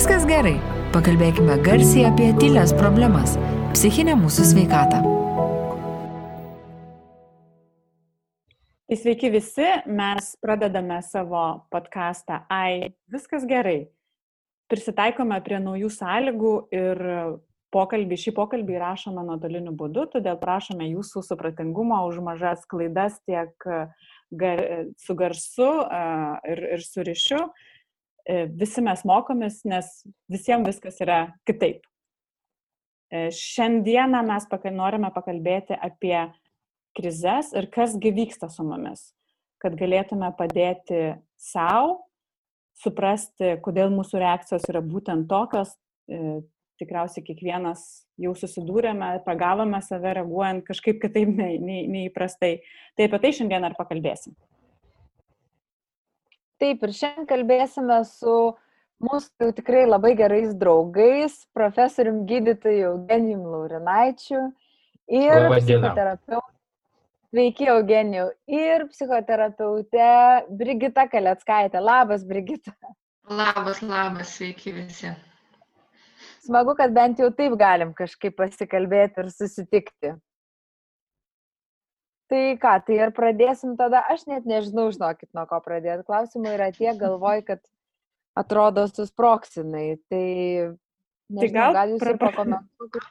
Viskas gerai. Pakalbėkime garsiai apie tylės problemas - psichinę mūsų sveikatą. Tai sveiki visi, mes pradedame savo podcastą Ai, viskas gerai. Prisitaikome prie naujų sąlygų ir pokalbį, šį pokalbį įrašome nuotoliniu būdu, todėl prašome jūsų supratingumo už mažas klaidas tiek gar, su garsu ir, ir su ryšiu. E, visi mes mokomės, nes visiems viskas yra kitaip. E, šiandieną mes norime pakalbėti apie krizes ir kasgi vyksta su mumis, kad galėtume padėti savo, suprasti, kodėl mūsų reakcijos yra būtent tokios, e, tikriausiai kiekvienas jau susidūrėme, pagavome save reaguojant kažkaip kitaip nei, nei, neįprastai. Tai apie tai šiandien ar pakalbėsim. Taip, ir šiandien kalbėsime su mūsų tikrai labai gerais draugais, profesorium gydytoju Eugenijum Laurinaičiu ir psichoterapeutu. Sveiki, Eugenijų. Ir psichoterapeute Brigita Kaleckaitė. Labas, Brigita. Labas, labas, sveiki visi smagu, kad bent jau taip galim kažkaip pasikalbėti ir susitikti. Tai ką, tai ir pradėsim tada, aš net nežinau, žinokit, nuo ko pradėti. Klausimai yra tie, galvoj, kad atrodo susproksinai. Tai, nežinau, tai gal, gal jūs pra... ir pakomentuokite.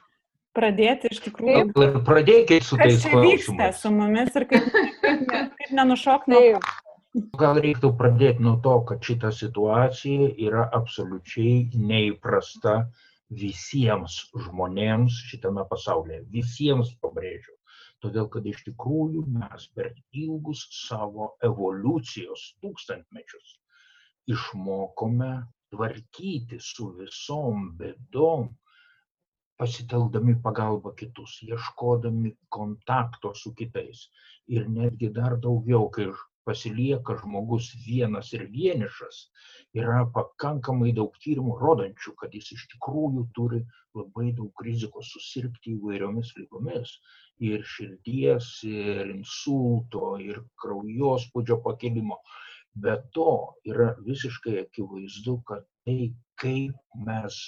Pradėti iš tikrųjų. Ir pradėkit su tais klausimais. Vyksta su mumis ir kaip, kaip, ne, kaip nenušok nuo. Gal reiktų pradėti nuo to, kad šita situacija yra absoliučiai neįprasta visiems žmonėms šitame pasaulyje. Visiems pabrėžiu. Todėl, kad iš tikrųjų mes per ilgus savo evoliucijos tūkstantmečius išmokome tvarkyti su visom bėdom, pasitelkdami pagalbą kitus, ieškodami kontakto su kitais. Ir netgi dar daugiau, kai pasilieka žmogus vienas ir vienišas, yra pakankamai daug tyrimų rodančių, kad jis iš tikrųjų turi labai daug rizikos susirgti įvairiomis lygomis ir širdies, ir insulto, ir kraujospūdžio pakilimo. Be to yra visiškai akivaizdu, kad tai, kaip mes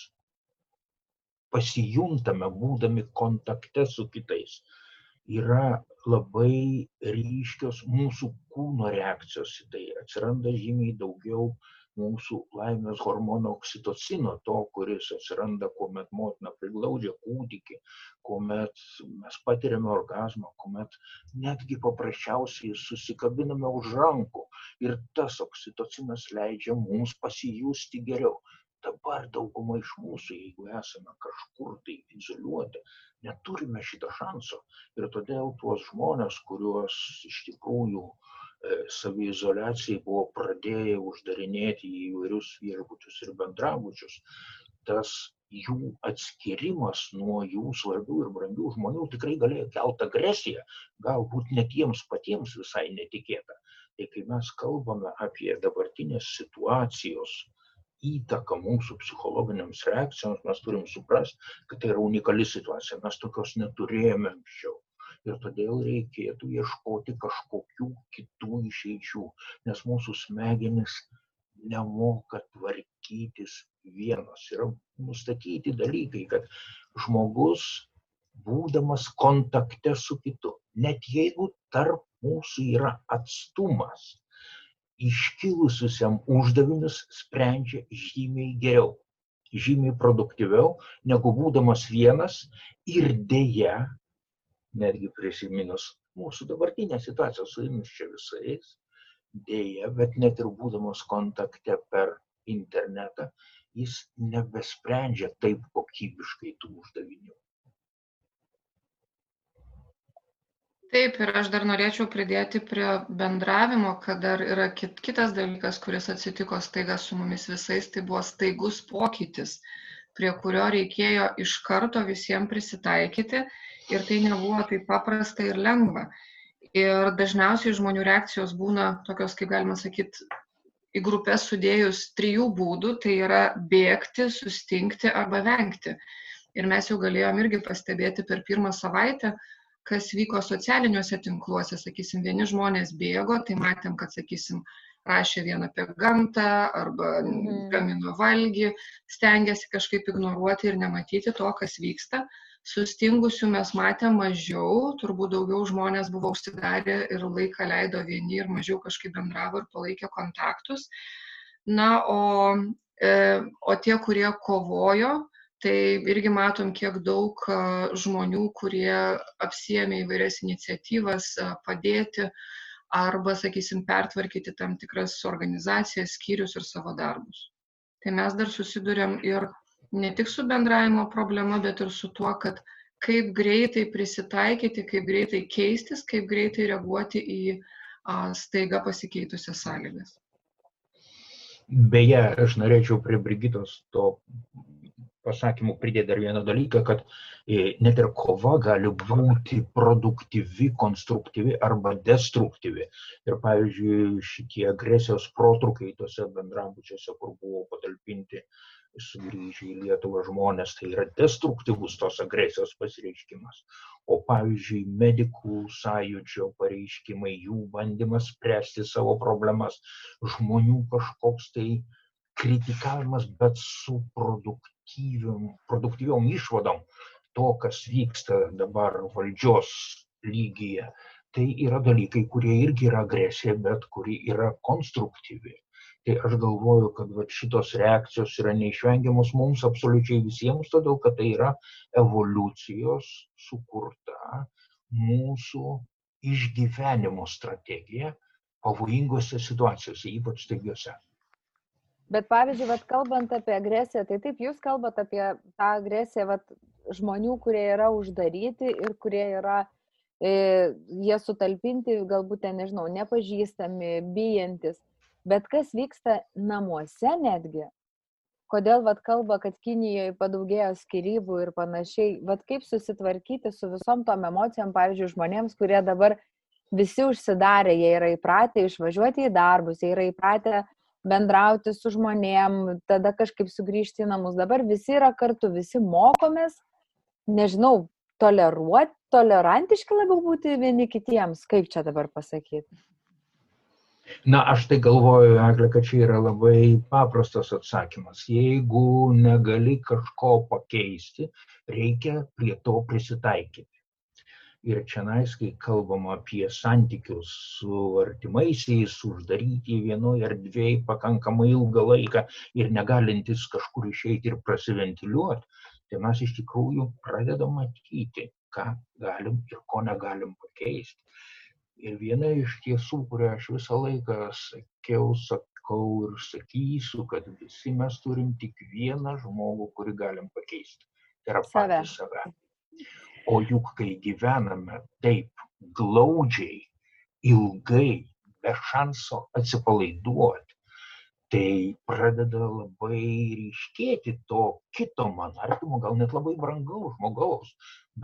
pasijuntame būdami kontakte su kitais, yra labai ryškios mūsų kūno reakcijos į tai. Atsiranda žymiai daugiau mūsų laimės hormono oksitocino, to, kuris atsiranda, kuomet motina priglaudžia kūdikį, kuomet mes patiriame orgasmą, kuomet netgi paprasčiausiai susikabiname už rankų ir tas oksitocinas leidžia mums pasijusti geriau dabar dauguma iš mūsų, jeigu esame kažkur tai izoliuoti, neturime šito šanso. Ir todėl tuos žmonės, kuriuos iš tikrųjų e, saviizolacijai buvo pradėję uždarinėti įvairius viešbučius ir bendrabučius, tas jų atskirimas nuo jų svarbių ir brangių žmonių tikrai galėjo kelti agresiją, galbūt net jiems patiems visai netikėta. Tai kai mes kalbame apie dabartinės situacijos įtaką mūsų psichologiniams reakcijoms, mes turim suprasti, kad tai yra unikali situacija, mes tokios neturėjome anksčiau. Ir todėl reikėtų ieškoti kažkokių kitų išeičių, nes mūsų smegenis nemoka tvarkytis vienas. Yra nustatyti dalykai, kad žmogus, būdamas kontakte su kitu, net jeigu tarp mūsų yra atstumas, iškilusiusiam uždavinius sprendžia žymiai geriau, žymiai produktyviau, negu būdamas vienas ir dėja, netgi prisiminus mūsų dabartinę situaciją su jumis čia visais, dėja, bet net ir būdamas kontakte per internetą, jis nebesprendžia taip kokybiškai tų uždavinių. taip ir aš dar norėčiau pridėti prie bendravimo kad dar yra kit kitas dalykas kuris atsitiko staiga su mumis visais tai buvo staigus pokytis prie kurio reikėjo iš karto visiem prisitaikyti ir tai nebuvo taip paprasta ir lengva ir dažniausiai žmonių reakcijos būna tokios kaip galima sakyt į grupes sudėjus trijų būdų tai yra bėgti sustingti arba vengti ir mes jau galėjom irgi pastebėti per pirmą savaitę kas vyko socialiniuose tinkluose, sakysim, vieni žmonės bėgo, tai matėm, kad, sakysim, rašė vien apie gamtą arba Mhm. gamino valgį, stengiasi kažkaip ignoruoti ir nematyti to, kas vyksta. Sustingusių mes matėme mažiau, turbūt daugiau žmonės buvo užsidarę ir laiką leido vieni ir mažiau kažkaip bendravo ir palaikė kontaktus. Na, o, e, o tie, kurie kovojo, tai irgi matom, kiek daug a, žmonių, kurie apsiemė įvairias iniciatyvas a, padėti arba, sakysim, pertvarkyti tam tikras organizacijas, skyrius ir savo darbus. Tai mes dar susidurėm ir ne tik su bendravimo problema, bet ir su tuo, kad kaip greitai prisitaikyti, kaip greitai keistis, kaip greitai reaguoti į staiga pasikeitusias sąlygas. Beje, aš norėčiau prie Brigitos to pasakymų pridėti dar vieną dalyką, kad e, net ir kova gali būti produktyvi, konstruktyvi arba destruktyvi. Ir pavyzdžiui, šitie agresijos protrukiai tose bendrabučiuose, kur buvo patalpinti sugrįžę į Lietuvą žmonės, tai yra destruktyvus tos agresijos pasireiškimas. O pavyzdžiui, medikų sąjūdžio pareiškimai, jų bandymas spręsti savo problemas, žmonių kažkoks tai kritikavimas, bet su produktyviom, produktyviom išvadom to, kas vyksta dabar valdžios lygyje. Tai yra dalykai, kurie irgi yra agresija, bet kuri yra konstruktyvi. Tai aš galvoju, kad vat, šitos reakcijos yra neišvengiamos mums absoliučiai visiems, todėl kad tai yra evoliucijos sukurta mūsų išgyvenimo strategija pavojingose situacijose, ypač staigiose. Bet pavyzdžiui, vat, kalbant apie agresiją, tai taip jūs kalbate apie tą agresiją vat, žmonių, kurie yra uždaryti ir kurie yra, e, jie sutalpinti, galbūt ten, nežinau, nepažįstami, bijantis. Bet kas vyksta namuose netgi? Kodėl vat, kalba, kad Kinijoje padaugėjo skirybų ir panašiai? Vat kaip susitvarkyti su visom tom emocijom, pavyzdžiui, žmonėms, kurie dabar visi užsidarė, jie yra įpratę išvažiuoti į darbus, jie yra įpratę bendrauti su žmonėm, tada kažkaip sugrįžti į namus. Dabar visi yra kartu, visi mokomės, nežinau, toleruoti, tolerantiški labiau būti vieni kitiems, kaip čia dabar pasakyti. Na, aš tai galvoju, Eglė, kad čia yra labai paprastas atsakymas. Jeigu negali kažko pakeisti, reikia prie to prisitaikyti. Ir čia nais, kai kalbam apie santykius su artimaisiais, uždaryti vienoje erdvėje pakankamai ilgą laiką ir negalintis kažkur išeiti ir prasiventiliuoti, tai mes iš tikrųjų pradedam matyti, ką galim ir ko negalim pakeisti. Ir viena iš tiesų, kurią aš visą laiką sakiau, sakau ir sakysiu, kad visi mes turim tik vieną žmogų, kurį galim pakeisti. Tai yra Save. patys save. O juk kai gyvename taip glaudžiai, ilgai, be šanso atsipalaiduoti, tai pradeda labai ryškėti to kito man artimo, gal net labai brangaus žmogaus,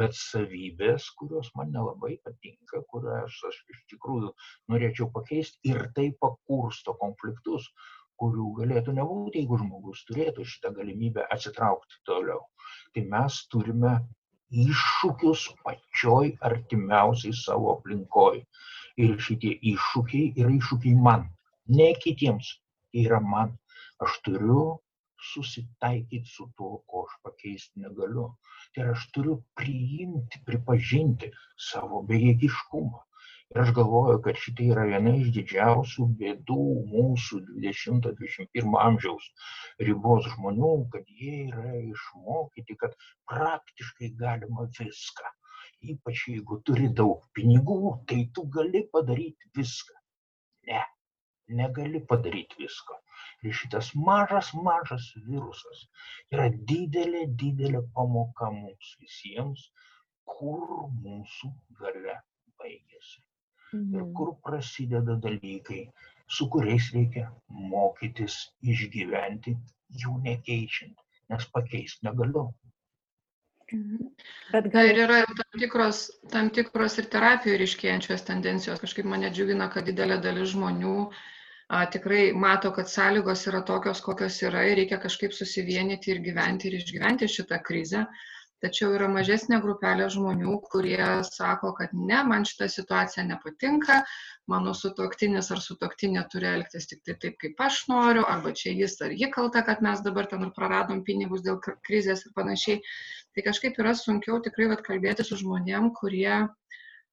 bet savybės, kurios man nelabai patinka, kurias aš iš tikrųjų norėčiau pakeisti ir tai pakursto konfliktus, kurių galėtų nebūti, jeigu žmogus turėtų šitą galimybę atsitraukti toliau. Tai mes turime iššūkius pačioj artimiausiai savo aplinkoj. Ir šitie iššūkiai yra iššūkiai man, ne kitiems. Tai yra man. Aš turiu susitaikyti su tuo, ko aš pakeisti negaliu. Tai aš turiu priimti, pripažinti savo bejėgiškumą. Ir aš galvoju, kad šitai yra viena iš didžiausių bėdų mūsų 20-21 amžiaus ribos žmonių, kad jie yra išmokyti, kad praktiškai galima viską. Ypač jeigu turi daug pinigų, tai tu gali padaryti viską. Ne, negali padaryti visko. Ir šitas mažas, mažas virusas yra didelė, didelė pamoka mums visiems, kur mūsų gale baigėsi Mhm. kur prasideda dalykai, su kuriais reikia mokytis išgyventi, jų nekeičiant, nes pakeisti negaliu. Bet Na gal ir yra tam tikros, tam tikros ir terapijoje ryškėjančios tendencijos. Kažkaip mane džiugina, kad didelė dalis žmonių a, tikrai mato, kad sąlygos yra tokios, kokios yra ir reikia kažkaip susivienyti ir gyventi ir išgyventi šitą krizę. Tačiau yra mažesnė grupelė žmonių kurie sako kad ne man šita situacija nepatinka mano sutuoktinis ar sutuoktinė turi elgtis tiktai taip kaip aš noriu arba čia jis ar ji kalta kad mes dabar ten ir praradom pinigus dėl krizės ir panašiai. Tai kažkaip yra sunkiau tikrai vat kalbėti su žmonėm kurie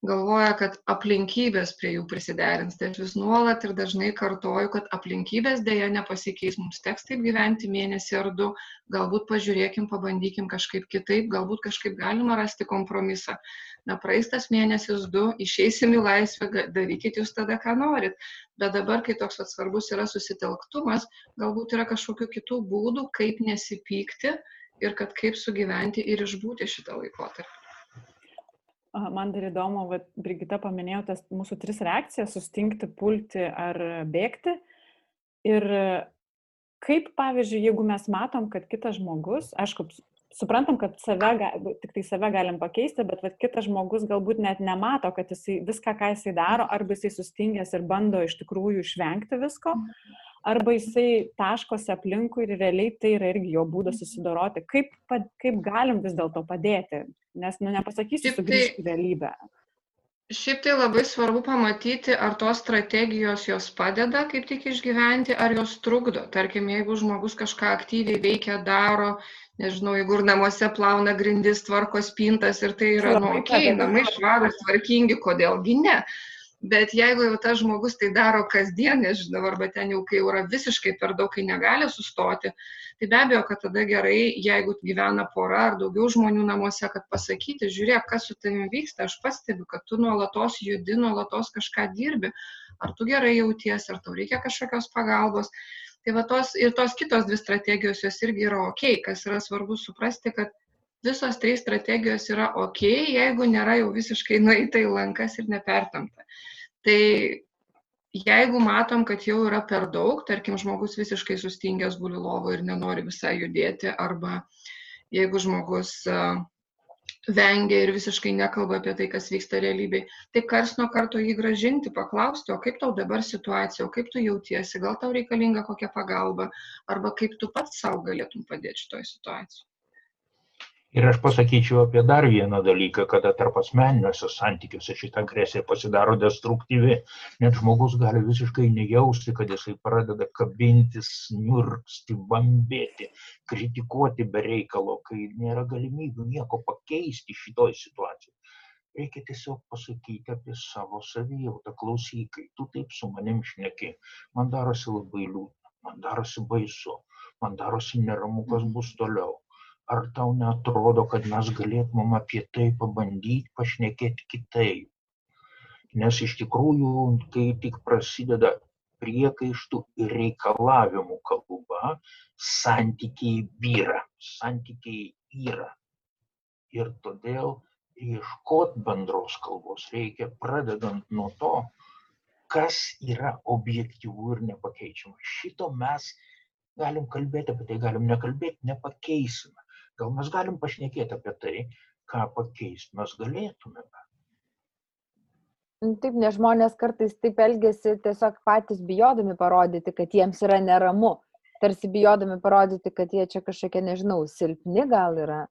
galvoja, kad aplinkybės prie jų prisiderins. Tai aš vis nuolat ir dažnai kartoju, kad aplinkybės dėja nepasikeis, mums teks taip gyventi mėnesį ar du, galbūt pažiūrėkim, pabandykim kažkaip kitaip, galbūt kažkaip galima rasti kompromisą. Na, praeistas mėnesis du, išeisim į laisvę, darykit jūs tada, ką norit. Bet dabar, kai toks svarbus yra susitelktumas, galbūt yra kažkokių kitų būdų, kaip nesipykti ir kad kaip sugyventi ir išbūti šitą laikotarpį. Man dar įdomu, kad Brigita paminėjo tas mūsų tris reakcijas - sustingti, pulti ar bėgti. Ir kaip, pavyzdžiui, jeigu mes matom, kad kitas žmogus, aišku, suprantam, kad save, tik tai save galim pakeisti, bet vat, kitas žmogus galbūt net nemato, kad jisai viską, ką jisai daro, arba jisai sustingęs ir bando iš tikrųjų išvengti visko, arba jisai taškosi aplinkui ir realiai tai yra irgi jo būdas susidoroti. Kaip, kaip galim vis dėlto padėti nes, nu, nepasakysiu, sugrįžti į realybę. Šiaip tai labai svarbu pamatyti, ar tos strategijos jos padeda kaip tik išgyventi, ar jos trukdo. Tarkim, jeigu žmogus kažką aktyviai veikia, daro, nežinau, jeigu ir namuose plauna grindis, tvarko spintas ir tai yra, nu, okei, okay, namai švarūs, tvarkingi, kodėlgi ne bet jeigu jau tas žmogus tai daro kasdien, nežinau, arba ten jau kai yra visiškai per daug, kai negali sustoti, tai be abejo, kad tada gerai, jeigu gyvena pora ar daugiau žmonių namuose, kad pasakyti, žiūrėk, kas su tavimi vyksta, aš pastebiu, kad tu nuolatos judi, nuolatos kažką dirbi, ar tu gerai jauties, ar tau reikia kažkokios pagalbos. Tai va tos ir tos kitos dvi strategijos jos irgi yra ok, kas yra svarbu suprasti, kad visos trys strategijos yra ok, jeigu nėra jau visiškai nueita į lankas ir nepertamta. Tai jeigu matom, kad jau yra per daug, tarkim, žmogus visiškai sustingęs guli lovo ir nenori visai judėti, arba jeigu žmogus vengia ir visiškai nekalba apie tai, kas vyksta realybėje, tai kars nuo karto jį gražinti, paklausti, o kaip tau dabar situacija, o kaip tu jautiesi, gal tau reikalinga kokia pagalba, arba kaip tu pats savo galėtum padėti šitoje situacijoje. Ir aš pasakyčiau apie dar vieną dalyką, kada tarp asmeniniuose santykiuose šitą agresiją pasidaro destruktyvi, net žmogus gali visiškai nejausti, kad jisai pradeda kabintis, niurksti, bambėti, kritikuoti be reikalo, kai nėra galimybių nieko pakeisti šitoj situacijoje. Reikia tiesiog pasakyti apie savo savijautą, klausykai, tu taip su manim šneki, man darosi labai liūdna, man darosi baisu, man darosi neramu, kas bus toliau ar tau neatrodo, kad mes galėtumėm apie tai pabandyti pašnekėti kitaip? Nes iš tikrųjų, kai tik prasideda priekaištų ir reikalavimų kalba, santykiai vyra, santykiai yra. Ir todėl ieškoti bendros kalbos reikia pradedant nuo to, kas yra objektyvų ir nepakeičiama. Šito mes galim kalbėti apie tai, galim nekalbėti, nepakeisime. Gal mes galim pašnekėti apie tai, ką pakeisti mes galėtumėme. Nu, taip, nes žmonės kartais taip elgesi tiesiog patys bijodami parodyti, kad jiems yra neramu. Tarsi bijodami parodyti, kad jie čia kažkokie, nežinau, silpni gal yra.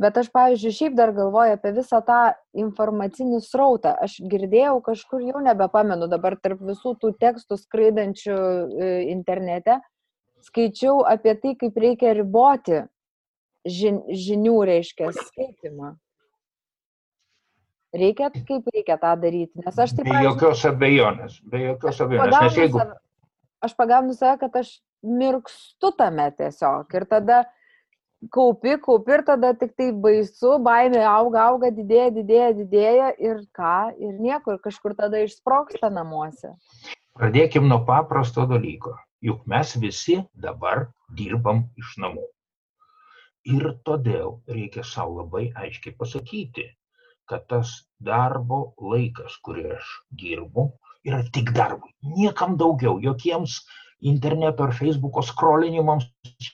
Bet aš, pavyzdžiui, šiaip dar galvoju apie visą tą informacinį srautą. Aš girdėjau kažkur, jau nebepamenu dabar tarp visų tų tekstų skraidančių e, internete, skaičiau apie tai, kaip reikia riboti žin, žinių, reiškia, skaitimą. Reikia, kaip reikia tą daryti, nes aš taip... Be jokios abejonės, be jokios abejonės, nes jeigu... Save, aš pagaunu save, kad aš mirkstu tame tiesiog ir tada kaupi, kaupi ir tada tik tai baisu, baimė auga, auga, didėja, didėja, didėja ir ką, ir nieko, ir kažkur tada išsproksta namuose. Pradėkim nuo paprasto dalyko. Juk mes visi dabar dirbam iš namų. Ir todėl reikia savo labai aiškiai pasakyti, kad tas darbo laikas, kurį aš dirbu, yra tik darbui. Niekam daugiau, jokiems interneto ar Facebooko skrolinimams,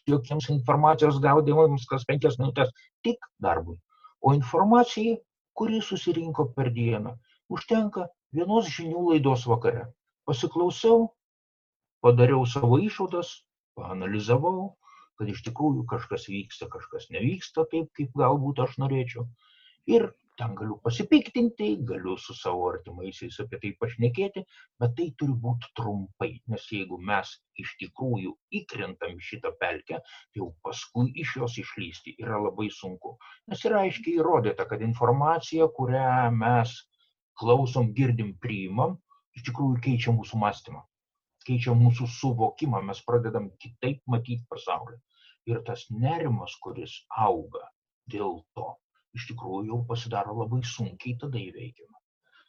jokiems informacijos gaudimams kas penkias minutės, tik darbui. O informacija, kuri susirinko per dieną, užtenka vienos žinių laidos vakare. Pasiklausiau, padariau savo išvadas, paanalizavau, kad iš tikrųjų kažkas vyksta, kažkas nevyksta taip, kaip galbūt aš norėčiau. Ir ten galiu pasipiktinti, galiu su savo artimaisiais apie tai pašnekėti, bet tai turi būti trumpai, nes jeigu mes iš tikrųjų įkrentam šitą pelkę, tai jau paskui iš jos išlysti yra labai sunku. Nes yra aiškiai įrodyta, kad informacija, kurią mes klausom, girdim, priimam, iš tikrųjų keičia mūsų mąstymą, keičia mūsų suvokimą, mes pradedam kitaip matyti pasaulį. Ir tas nerimas, kuris auga dėl to, iš tikrųjų jau pasidaro labai sunkiai tada įveikiama.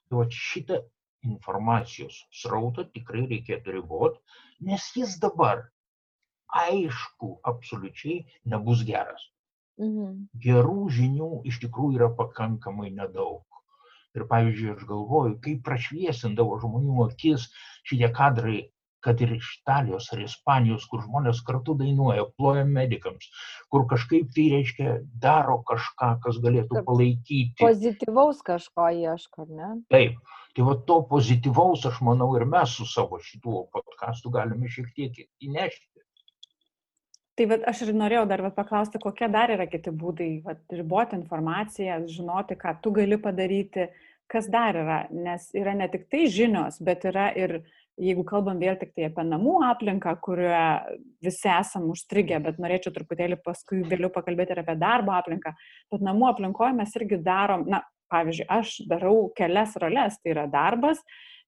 Tai va šitą informacijos srautą tikrai reikėtų riboti, nes jis dabar aišku absoliučiai nebus geras. Mhm. Gerų žinių iš tikrųjų yra pakankamai nedaug. Ir pavyzdžiui, aš galvoju, kaip prašviesindavo žmonių akis šitie kadrai kad ir iš Italijos ar Ispanijos, kur žmonės kartu dainuoja, ploja medikams, kur kažkaip tai reiškia daro kažką, kas galėtų palaikyti. Pozityvaus kažko ieško, ne? Taip, tai va to pozityvaus, aš manau, ir mes su savo šituo podkastu galime šiek tiek įnešti. Tai vat, aš ir norėjau dar vat, paklausti, kokie dar yra kiti būdai vat, riboti informaciją, žinoti, ką tu gali padaryti, kas dar yra, nes yra ne tik tai žinios, bet yra ir jeigu kalbam vėl tik tai apie namų aplinką, kurioje visi esam užstrigę, bet norėčiau truputėlį paskui vėliau pakalbėti ir apie darbo aplinką, bet namų aplinkoje mes irgi darom, na, pavyzdžiui, aš darau kelias roles, tai yra darbas,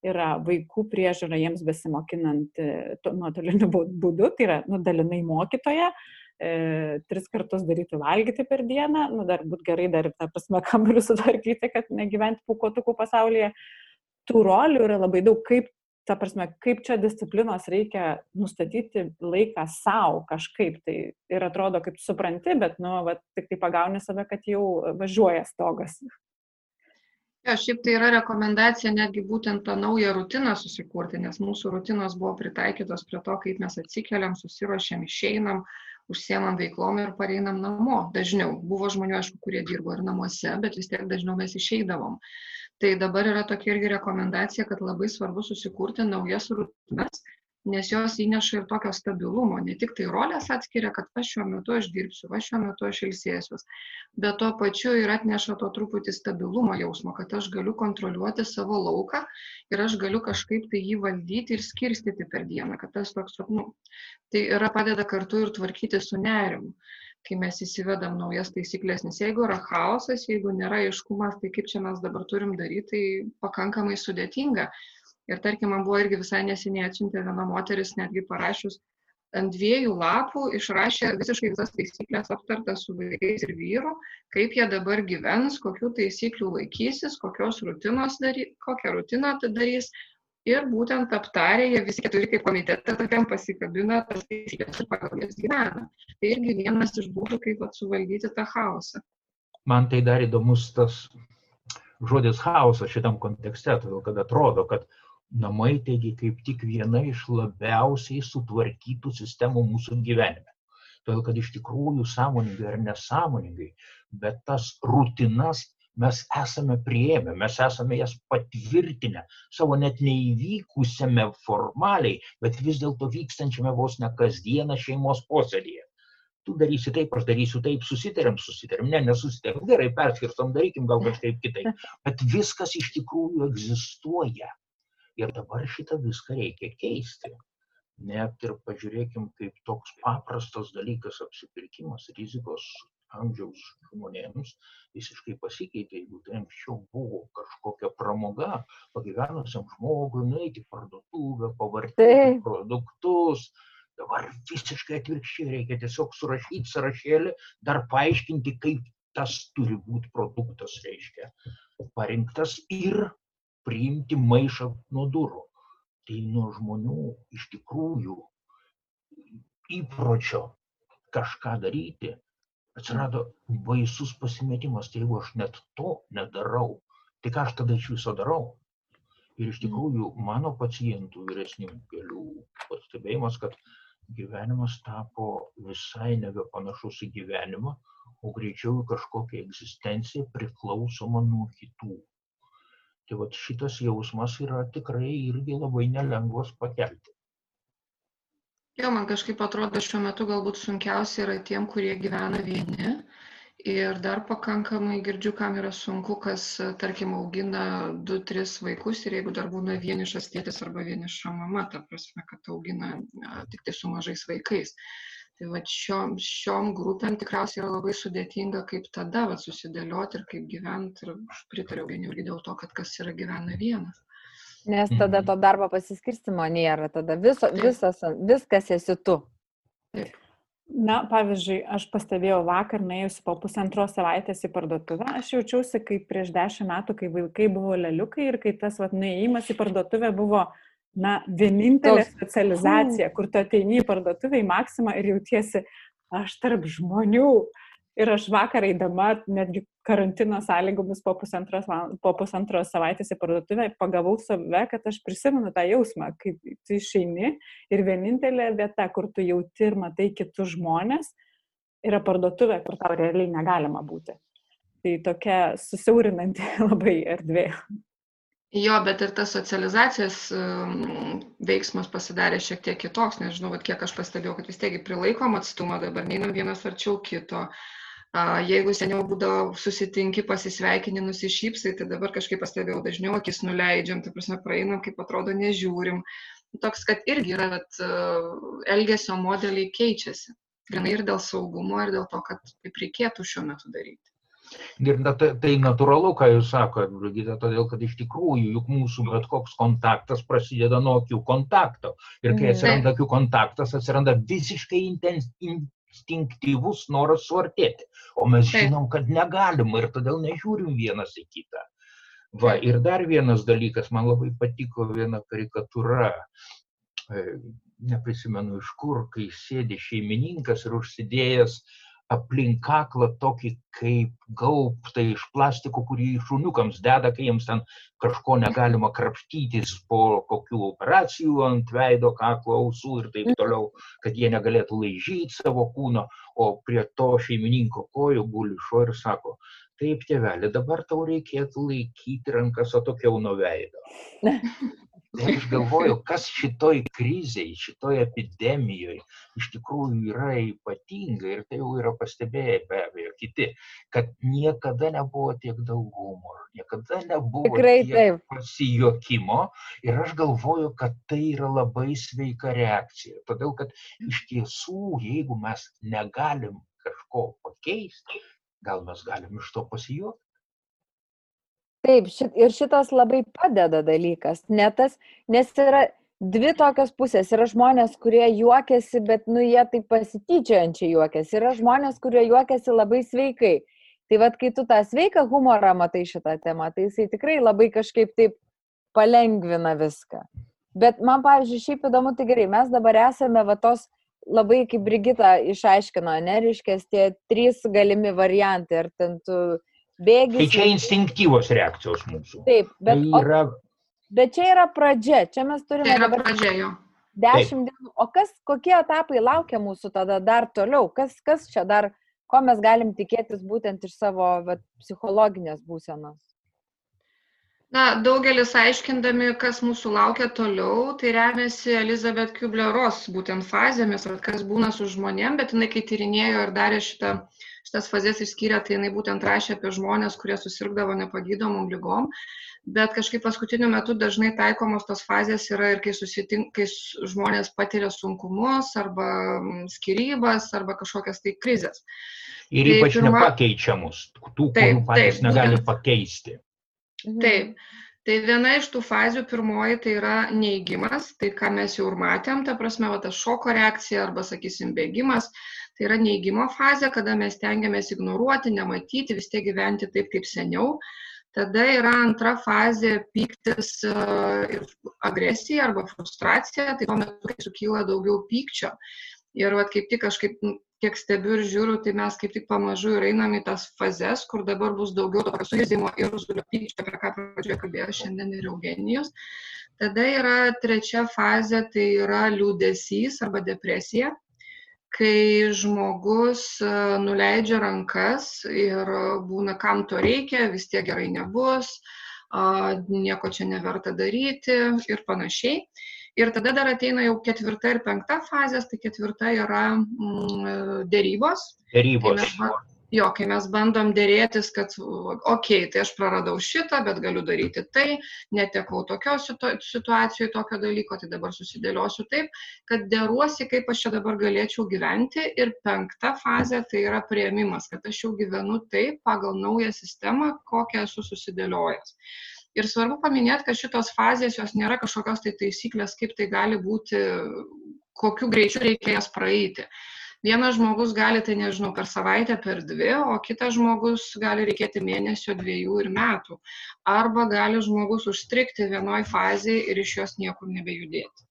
yra vaikų priežiūra jiems besimokinant e, nuotoliniu būdu, tai yra nudalinai mokytoja, e, tris kartus daryti valgyti per dieną, nu, dar būt gerai dar, ta prasme, kambarių sutvarkyti, kad negyventi pukotukų pasaulyje. Tų rolių yra labai daug, kaip ta prasme, kaip čia disciplinos reikia nustatyti laiką savo kažkaip tai ir atrodo, kaip supranti, bet, nu, va, tik tai pagauni save, kad jau važiuoja stogas. Ja, šiaip tai yra rekomendacija netgi būtent tą naują rutiną susikurti, nes mūsų rutinos buvo pritaikytos prie to, kaip mes atsikeliam, susirošiam, išeinam, užsiemam veiklom ir pareinam namo. Dažniau buvo žmonių, aišku, kurie dirbo ir namuose, bet vis tiek dažniau mes išeidavom tai dabar yra tokia irgi rekomendacija kad labai svarbu susikurti naujas rutinas nes jos įneša ir tokio stabilumo. Ne tik tai roles atskiria kad va šiuo metu aš dirbsiu va šiuo metu aš ilsėsiuos bet tuo pačiu ir atneša to truputį stabilumo jausmo kad aš galiu kontroliuoti savo lauką ir aš galiu kažkaip tai jį valdyti ir skirstyti per dieną kad tas toks nu tai yra padeda kartu ir tvarkytis su nerimu kai mes įsivedam naujas taisyklės, nes jeigu yra chaosas, jeigu nėra aiškumas, tai kaip čia mes dabar turim daryti, tai pakankamai sudėtinga. Ir tarkim, man buvo irgi visai neseniai atsiuntė viena moteris, netgi parašius ant dviejų lapų išrašė visiškai visas taisyklės aptartas su vaikais ir vyru, kaip jie dabar gyvens, kokių taisyklių laikysis, kokios rutinos darys, kokią rutiną darys, ir būtent aptarę jie visi keturi kaip komitete tokiam pasikabina tas taisykles ir pagal jas gyvena. Tai irgi vienas iš būdų, kaip vat, suvaldyti tą chaosą. Man tai dar įdomus tas žodis chaosas šitam kontekste, todėl kad atrodo, kad namai taigi kaip tik viena iš labiausiai sutvarkytų sistemų mūsų gyvenime. Todėl kad iš tikrųjų sąmoningai ar nesąmoningai, bet tas rutinas mes esame prieėmę, mes esame jas patvirtinę savo net neįvykusiame formaliai, bet vis dėlto vykstančiame vos ne kasdieną šeimos posėdėje. Tu darysi taip, aš darysiu taip, susitarėm, susitarėm, ne, nesusitarėm, gerai, perskirstom, darykim gal kažkaip kitaip. Bet viskas iš tikrųjų egzistuoja. Ir dabar šitą viską reikia keisti. Net ir pažiūrėkim, kaip toks paprastas dalykas apsipirkimas, rizikos amžiaus žmonėms visiškai pasikeitė, jeigu tai anksčiau buvo kažkokia pramoga pagyvenusiam žmogui nueiti į parduotuvę, pavartyti produktus. Dabar visiškai atvirkščiai reikia tiesiog surašyti sąrašėlį, dar paaiškinti, kaip tas turi būti produktas, reiškia, parinktas ir priimti maišą nuo durų. Tai nuo žmonių iš tikrųjų įpročio kažką daryti atsirado baisus pasimetimas, tai jeigu aš net to nedarau, tai ką aš tada iš viso darau? Ir iš tikrųjų mano pacientų vyresnių kelių pastebėjimas, kad gyvenimas tapo visai nebepanašus į gyvenimą, o greičiau į kažkokią egzistenciją priklausomą nuo kitų. Tai va šitas jausmas yra tikrai irgi labai nelengvas pakelti. Jo, man kažkaip atrodo, šiuo metu galbūt sunkiausia yra tiem, kurie gyvena vieni. Ir dar pakankamai girdžiu, kam yra sunku, kas, tarkim, augina 2-3 vaikus ir jeigu dar būna vienišas tėtis arba vieniša mama, ta prasme, kad augina tik tai su mažais vaikais. Tai va šiom, šiom grupėm tikriausiai yra labai sudėtinga, kaip tada va, susidėlioti ir kaip gyventi. Ir aš pritariu vieni irgi dėl to, kad kas yra gyvena vienas. Nes tada Mhm. to darbo pasiskirstimo nėra, tada viso, Taip. visas, viskas esi tu. Na, pavyzdžiui, aš pastebėjau vakar, nuėjusi po pusantros savaitės į parduotuvę, aš jaučiausi kaip prieš dešimt metų, kai vaikai buvo leliukai ir kai tas vat, nuėjimas į parduotuvę buvo, na, vienintelė Toks- socializacija, kur tu ateini į parduotuvę į maksimą ir jautiesi, aš tarp žmonių. Ir aš vakar eidama, netgi karantino sąlygomis po pusantros, po pusantros savaitės į parduotuvę, pagavau save, kad aš prisimenu tą jausmą, kaip tu išeini ir vienintelė vieta, kur tu jauti ir matai kitus žmonės, yra parduotuvė, kur tau realiai negalima būti. Tai tokia susiaurinanti labai erdvė. Jo, bet ir tas socializacijos um, veiksmas pasidarė šiek tiek kitoks, nežinau, kiek aš pastebėjau, kad vis tiek prilaikom atstumą, dabar neinam vienas arčiau kito. A, Jeigu seniau būdavo susitinki, pasisveikini, nusišypsai, tai dabar kažkaip pastebėjau dažniau akis nuleidžiam, tai prasme praeinam, kaip atrodo, nežiūrim. Toks, kad irgi yra, bet elgesio modeliai keičiasi. Grinai ir dėl saugumo, ir dėl to, kad taip reikėtų šiuo metu daryti. Ir na, tai, tai natūralu, ką jūs sakote, Brigita, todėl kad iš tikrųjų juk mūsų bet koks kontaktas prasideda nuo akių kontakto. Ir kai Mhm. atsiranda akių kontaktas, atsiranda visiškai intens, instinktyvus noras suartėti. O mes Taip. žinom, kad negalim ir todėl nežiūrim vienas į kitą. Va, ir dar vienas dalykas, man labai patiko viena karikatūra, e, neprisimenu iš kur, kai sėdi šeimininkas ir užsidėjęs aplink kaklą tokį kaip gaubtą iš plastiko, kurį šuniukams deda, kai jiems ten kažko negalima krapštytis po kokių operacijų ant veido, kaklo, ausų ir taip toliau, kad jie negalėtų laižyti savo kūno, o prie to šeimininko kojų guli šuo ir sako, taip tėvelė, dabar tau reikėtų laikyti rankas atokiau nuo veido. Tai aš galvoju, kas šitoj krizėje, šitoj epidemijoje iš tikrųjų yra ypatinga ir tai jau yra pastebėję be abejo kiti, kad niekada nebuvo tiek daug humoro, niekada nebuvo Tikrai tiek taip. pasijokimo ir aš galvoju, kad tai yra labai sveika reakcija. Todėl, kad iš tiesų, jeigu mes negalim kažko pakeisti, gal mes galim iš to pasijuokti. Taip, šit, ir šitas labai padeda dalykas, ne tas, nes yra dvi tokios pusės. Yra žmonės, kurie juokiasi, bet, nu, jie taip pasityčiančiai juokiasi. Yra žmonės, kurie juokiasi labai sveikai. Tai vad, kai tu tą sveiką humorą matai šitą temą, tai jisai tikrai labai kažkaip taip palengvina viską. Bet man, pavyzdžiui, šiaip įdomu, tai gerai, mes dabar esame va tos labai, kaip Brigita išaiškino, neriškės tie trys galimi variantai. Ar ten tu bėgi. Tai čia instinktyvos reakcijos mūsų. Taip, Tai bet, o, yra bet čia yra pradžia, čia mes turime Tai yra pradžia jo. dešimt dienų. O kas, kokie etapai laukia mūsų tada dar toliau? Kas, kas čia dar, ko mes galim tikėtis būtent iš savo vat, psichologinės būsenos? Na, daugelis aiškindami, kas mūsų laukia toliau, tai remiasi Elizabeth Kubler-Ross būtent fazėmis, ar kas būna su žmonėm, bet jinai kai tyrinėjo ir darė šitą, šitas fazės išskyrė, tai jinai būtent rašė apie žmonės, kurie susirgdavo nepagydomom lygom, bet kažkaip paskutiniu metu dažnai taikomos tos fazės yra ir kai, susitink, kai žmonės patiria sunkumus arba mm, skirybas arba kažkokias tai krizės. ir tai ypač pirma- nepakeičiamus, tų, kurių patys negali būtent. pakeisti. Mhm. Taip. Tai viena iš tų fazių, pirmoji, tai yra neigimas, tai ką mes jau ir matėm, ta prasme, va, ta šoko reakcija arba, sakysim, bėgimas, tai yra neigimo fazė, kada mes tengiamės ignoruoti, nematyti, vis tiek gyventi taip kaip seniau. Tada yra antra fazė - pyktis e, ir agresija arba frustracija, tai tuo metu, sukyla daugiau pykčio. Ir vat, kaip tik kažkaip, kiek stebiu ir žiūriu, tai mes kaip tik pamažu ir einam į tas fazes, kur dabar bus daugiau tokio suirzimo ir zulio pykčio, apie ką pradžioje kalbėjo šiandien ir Eugenijos. Tada yra trečia fazė, tai yra liūdėsys arba depresija, kai žmogus e, nuleidžia rankas ir būna, kam to reikia, vis tiek gerai nebus, nieko čia neverta daryti ir panašiai. Ir tada dar ateina jau ketvirta ir penkta fazės, tai ketvirta yra mm, dėrybos. Dėrybos. Kai mes, jo, kai mes bandom dėrėtis, kad, okei, okay, tai aš praradau šitą, bet galiu daryti tai, netekau tokios situacijoje tokio dalyko, tai dabar susidėliosiu taip, kad dėruosi, kaip aš čia dabar galėčiau gyventi. Ir penkta fazė tai yra prieimimas, kad aš jau gyvenu taip pagal naują sistemą, kokią esu susidėliojęs. Ir svarbu paminėti, kad šitos fazės jos nėra kažkokios tai taisyklės, kaip tai gali būti, kokiu greičiu reikia jas praeiti. Vienas žmogus gali tai nežinau per savaitę per dvi o kitas žmogus gali reikėti mėnesio dviejų ir metų. Arba gali žmogus užstrigti vienoj fazėj ir iš jos niekur nebejudėti.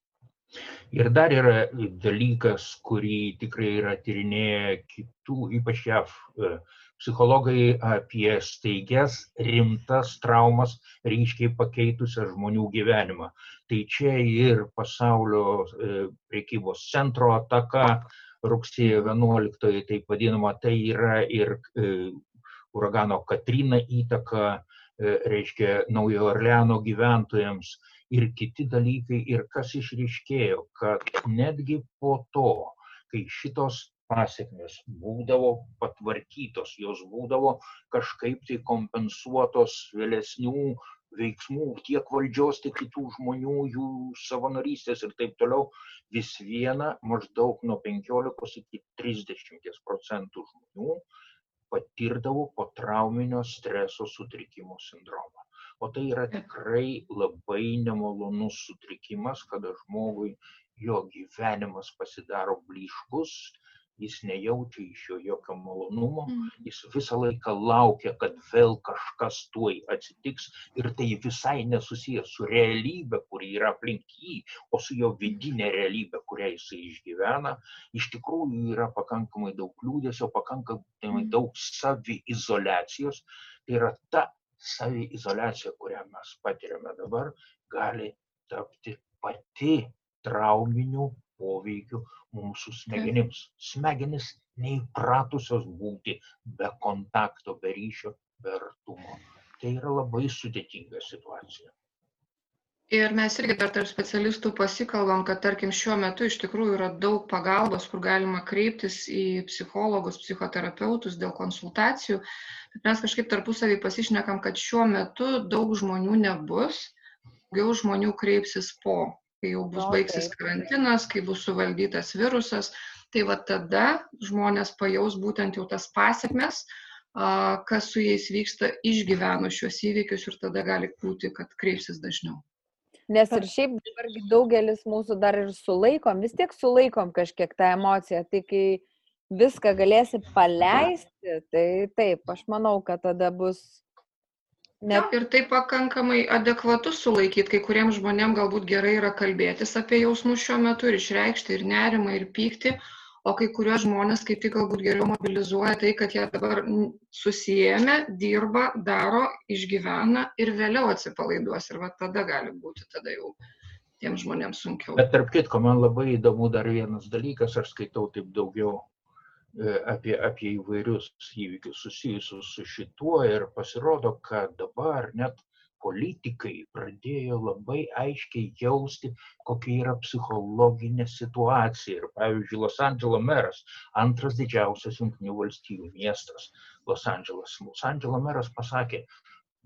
Ir dar yra dalykas, kurį tikrai yra tyrinėję kitų, ypač JAV e, psichologai apie staigias rimtas traumas ryškiai pakeitusią žmonių gyvenimą. Tai čia ir pasaulio e, priekybos centro ataka, rugsėjo 11, taip vadinama, tai yra ir e, uragano Katrina įtaka, e, reiškia Naujojo Orleano gyventojams ir kiti dalykai. Ir kas išriškėjo, kad netgi po to, kai šitos pasiekmes būdavo patvarkytos, jos būdavo kažkaip tai kompensuotos vėlesnių veiksmų tiek valdžios, tiek kitų žmonių, jų savanorystės ir taip toliau, vis viena maždaug nuo 15 iki 30 procentų žmonių patirdavo potrauminio streso sutrikimo sindromą. O tai yra tikrai labai nemalonus sutrikimas, kada žmogui jo gyvenimas pasidaro blyškus, jis nejaučia iš jo jokio malonumo, mm. jis visą laiką laukia, kad vėl kažkas tuoj atsitiks ir tai visai nesusijęs su realybė, kuri yra aplink jį, o su jo vidinė realybė, kurią jisai išgyvena. Iš tikrųjų yra pakankamai daug liūdėsio, pakankamai mm. daug saviizolacijos. Tai yra ta saviizolacija, kurią mes patiriame dabar, gali tapti pati trauminių poveikiu mūsų smegenims. Smegenis neįpratusios būti be kontakto, be ryšio, be artumo. Tai yra labai sudėtinga situacija. Ir mes irgi dar tarp specialistų pasikalbam, kad tarkim šiuo metu iš tikrųjų yra daug pagalbos, kur galima kreiptis į psichologus, psichoterapeutus dėl konsultacijų. Bet mes kažkaip tarpusavį pasišnekam, kad šiuo metu daug žmonių nebus, daugiau žmonių kreipsis po kai jau bus baigsis karantinas, kai bus suvaldytas virusas, tai va tada žmonės pajaus būtent jau tas pasiekmes, kas su jais vyksta išgyvenus šios įvykius ir tada gali būti, kad kreipsis dažniau. Nes ir šiaip dabar daugelis mūsų dar ir sulaikom, vis tiek sulaikom kažkiek tą emociją, tai kai viską galėsi paleisti, tai taip, aš manau, kad tada bus Ne. Ir tai pakankamai adekvatu sulaikyti, kai kuriems žmonėms galbūt gerai yra kalbėtis apie jausmus šiuo metu ir išreikšti ir nerimą, ir pyktį, o kai kuriuos žmonės kaip tik galbūt geriau mobilizuoja tai, kad jie dabar susijėmė, dirba, daro, išgyvena ir vėliau atsipalaiduos ir va tada gali būti tada jau tiems žmonėms sunkiau. Bet tarp kitko, man labai įdomu dar vienas dalykas, aš skaitau taip daugiau apie, apie įvairius įvykius susijusius su šituo ir pasirodo, kad dabar net politikai pradėjo labai aiškiai jausti, kokia yra psichologinė situacija. Ir pavyzdžiui, Los Andželo meras, antras didžiausias Junktinių valstybių miestas, Los Andželas. Los Andželo meras pasakė,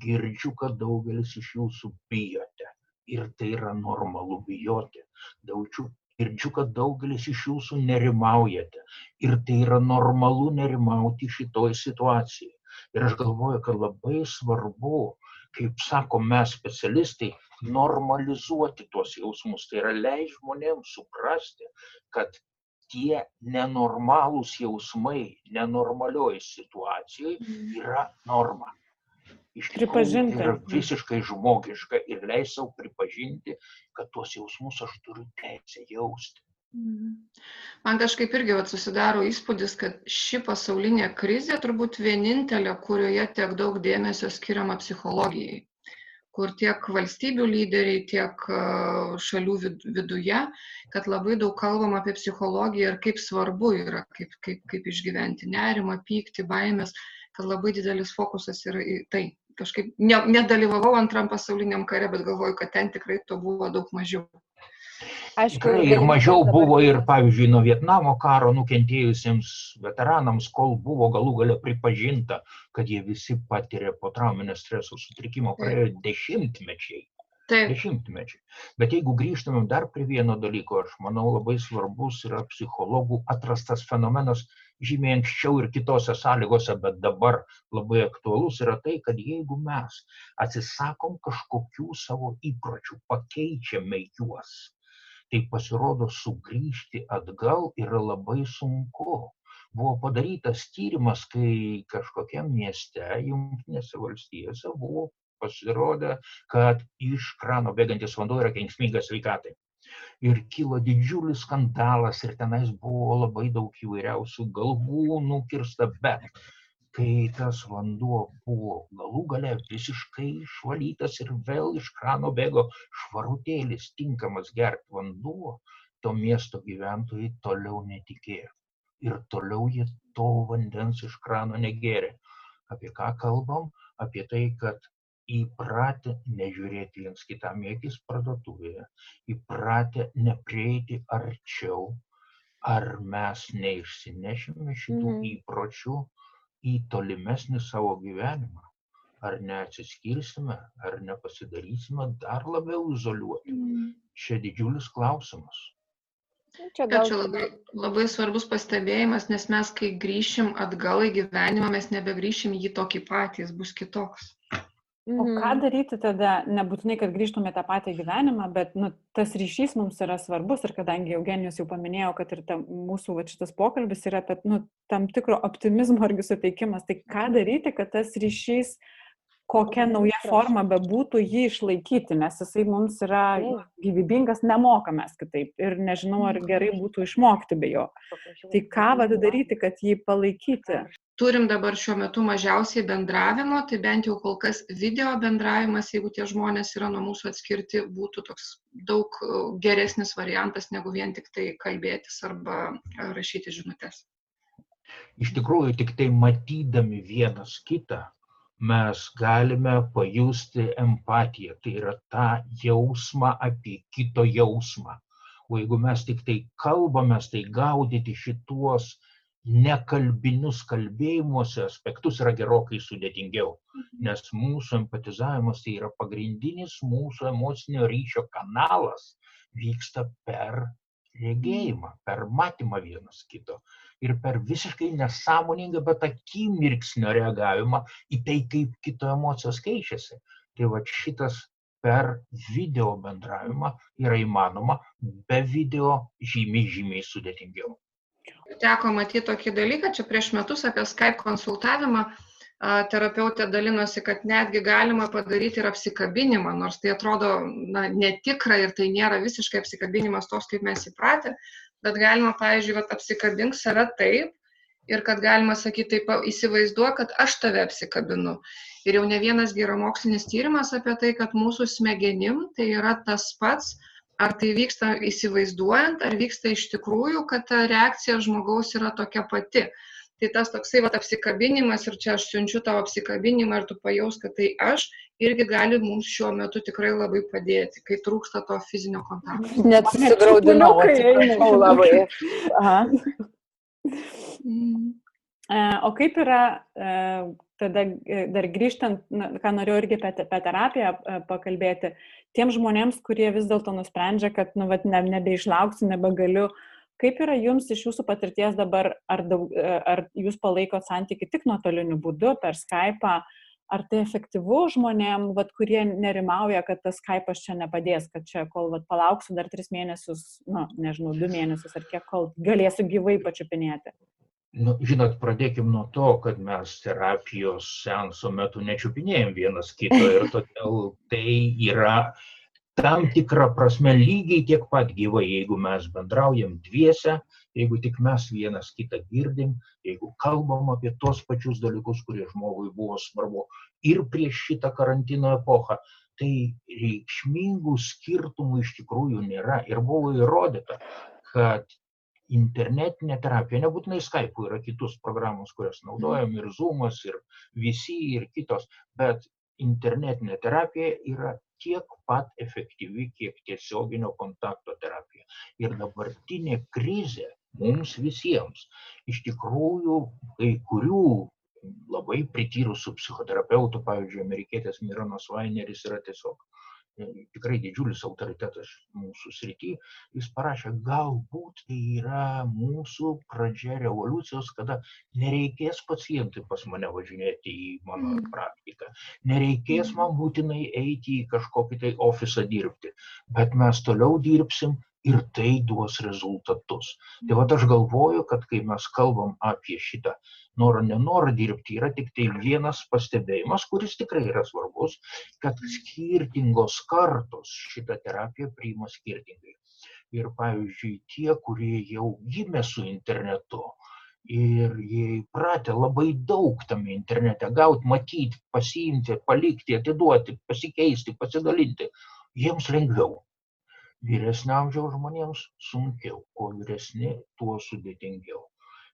girdžiu, kad daugelis iš jūsų bijote. Ir tai yra normalu bijoti. Daugiau, girdžiu, kad daugelis iš jūsų nerimaujate. Ir tai yra normalu nerimauti šitoj situacijai. Ir aš galvoju, kad labai svarbu, kaip sako mes specialistai, normalizuoti tuos jausmus. Tai yra leis žmonėms suprasti, kad tie nenormalūs jausmai nenormalioj situacijai mhm. yra norma iš. Tai yra visiškai žmogiška ir leis savo pripažinti, kad tuos jausmus aš turiu teisę jausti. Mhm. Man kažkaip irgi vat, susidaro įspūdis, kad ši pasaulinė krizė turbūt vienintelė, kurioje tiek daug dėmesio skiriama psichologijai, kur tiek valstybių lyderiai, tiek šalių viduje, kad labai daug kalbam apie psichologiją ir kaip svarbu yra, kaip, kaip, kaip išgyventi nerimą, pyktį, baimės, kad labai didelis fokusas yra į tai kažkaip ne, nedalyvavau antram pasauliniam kare, bet galvoju, kad ten tikrai to buvo daug mažiau. Aišku, Tikrai ir mažiau buvo ir, pavyzdžiui, nuo Vietnamo karo nukentėjusiems veteranams, kol buvo galų gale pripažinta, kad jie visi patiria po trauminio streso sutrikimo, praėjo dešimtmečiai. Dešimtmečiai. Bet jeigu grįžtumėm dar prie vieno dalyko, aš manau labai svarbus yra psichologų atrastas fenomenas žymiai anksčiau ir kitose sąlygose, bet dabar labai aktualus yra tai, kad jeigu mes atsisakom kažkokių savo įpročių, pakeičiame juos, tai pasirodo sugrįžti atgal yra labai sunku. Buvo padarytas tyrimas, kai kažkokiam mieste, Junktinėse valstijose buvo pasirodę, kad iš krano bėgantis vanduo yra kenksmingas sveikatai. Ir kilo didžiulis skandalas ir tenais buvo labai daug įvairiausių galvų nukirsta, bet kai tas vanduo buvo galų gale visiškai išvalytas ir vėl iš krano bėgo švarutėlis, tinkamas gerti vanduo, to miesto gyventojai toliau netikėjo. Ir toliau jie to vandens iš krano negėrė. Apie ką kalbam? Apie tai, kad įpratę nežiūrėti viens kitam į akis parduotuvėje, įpratę neprieiti arčiau, ar mes neišsinešime šitų Mhm. įpročių į tolimesnį savo gyvenimą, ar neatsiskirsime, ar nepasidarysime dar labiau izoliuoti. Čia didžiulis klausimas. Čia Bet gal čia labai, labai svarbus pastebėjimas, nes mes, kai grįšim atgal į gyvenimą, mes nebegrįšim į jį tokį patį, jis bus kitoks. O Mhm. ką daryti tada, nebūtinai, kad grįžtume tą patį gyvenimą, bet nu, tas ryšys mums yra svarbus ir kadangi Eugenijus jau paminėjo, kad ir ta, mūsų va, šitas pokalbis yra apie nu, tam tikro optimizmo irgi suteikimas, tai ką daryti, kad tas ryšys, kokia nauja forma bebūtų, jį išlaikyti, nes jisai mums yra gyvybingas, nemokamės kitaip ir nežinau, ar gerai būtų išmokti be jo. Tai ką vad daryti, kad jį palaikyti? Turim dabar šiuo metu mažiausiai bendravimo, tai bent jau kol kas video bendravimas, jeigu tie žmonės yra nuo mūsų atskirti, būtų toks daug e, geresnis variantas negu vien tik tai kalbėtis arba e, rašyti žinutės. Iš tikrųjų, tik tai matydami vienas kitą mes galime pajusti empatiją, tai yra tą jausmą apie kito jausmą. O jeigu mes tik tai kalbamės, tai gaudyti šituos nekalbinius kalbėjimuose aspektus yra gerokai sudėtingiau, nes mūsų empatizavimas tai yra pagrindinis mūsų emocinio ryšio kanalas, vyksta per regėjimą, per matymą vienas kito ir per visiškai nesąmoningą, bet akimirksnio reagavimą į tai, kaip kito emocijos keičiasi. Tai va šitas per video bendravimą yra įmanoma, be video žymiai, žymiai sudėtingiau. Teko matyti tokį dalyką, čia prieš metus apie Skype konsultavimą terapeutė dalinosi, kad netgi galima padaryti ir apsikabinimą, nors tai atrodo na, netikra ir tai nėra visiškai apsikabinimas toks, kaip mes įpratę, bet galima, pavyzdžiui, vat, apsikabink save taip ir kad galima sakyti taip, įsivaizduoju, kad aš tave apsikabinu. Ir jau ne vienas yra mokslinis tyrimas apie tai, kad mūsų smegenim tai yra tas pats, ar tai vyksta įsivaizduojant, ar vyksta iš tikrųjų, kad ta reakcija žmogaus yra tokia pati. Tai tas toksai vat, apsikabinimas ir čia aš siunčiu tavo apsikabinimą ir tu pajaus, kad tai aš, irgi gali mums šiuo metu tikrai labai padėti, kai trūksta to fizinio kontakto. net susigraudinau, atsiprašau labai. Aha. Mm. E, O kaip yra e, tada e, dar grįžtant, na, ką norėjau irgi apie, te- apie terapiją pakalbėti, tiem žmonėms, kurie vis dėlto nusprendžia, kad nu, vat, ne, nebeišlauksiu, nebegaliu, kaip yra jums iš jūsų patirties dabar, ar, daug, e, ar jūs palaikot santyki tik nuotoliniu būdu, per Skype, ar tai efektyvu žmonėm, vat, kurie nerimauja, kad tas Skype'as čia nepadės, kad čia kol vat, palauksiu dar tris mėnesius, na, nežinau, du mėnesius ar kiek, kol galėsiu gyvai pačiupinėti. Nu, žinot, pradėkim nuo to, kad mes terapijos seanso metu nečiupinėjom vienas kito ir todėl tai yra tam tikra prasme lygiai tiek pat gyvai, jeigu mes bendraujam dviese, jeigu tik mes vienas kitą girdim, jeigu kalbam apie tos pačius dalykus, kurie žmogui buvo svarbu ir prieš šitą karantino epochą, tai reikšmingų skirtumų iš tikrųjų nėra. Ir buvo įrodyta, kad internetinė terapija, nebūtinai Skype, yra kitus programos, kurias naudojam ir Zoomas, ir visi, ir kitos, bet internetinė terapija yra tiek pat efektyvi, kiek tiesioginio kontakto terapija. Ir dabartinė krizė mums visiems iš tikrųjų kai kurių labai prityrusių psichoterapeutų, pavyzdžiui, amerikietės Mironas Vaineris yra tiesiog tikrai didžiulis autoritetas mūsų srity, jis parašė, galbūt tai yra mūsų pradžia revoliucijos, kada nereikės pacientui pas mane važinėti į mano mm. praktiką, nereikės man būtinai eiti į kažkokį tai ofisą dirbti, bet mes toliau dirbsim ir tai duos rezultatus. Tai va aš galvoju, kad kai mes kalbam apie šitą norą, nenorą dirbti, yra tik tai vienas pastebėjimas, kuris tikrai yra svarbus, kad skirtingos kartos šitą terapiją priima skirtingai. Ir pavyzdžiui, tie, kurie jau gimė su internetu, ir jie įpratę labai daug tame internete gauti, matyti, pasiimti, palikti, atiduoti, pasikeisti, pasidalinti, jiems lengviau vyresnio amžiaus žmonėms sunkiau kuo vyresni tuo sudėtingiau.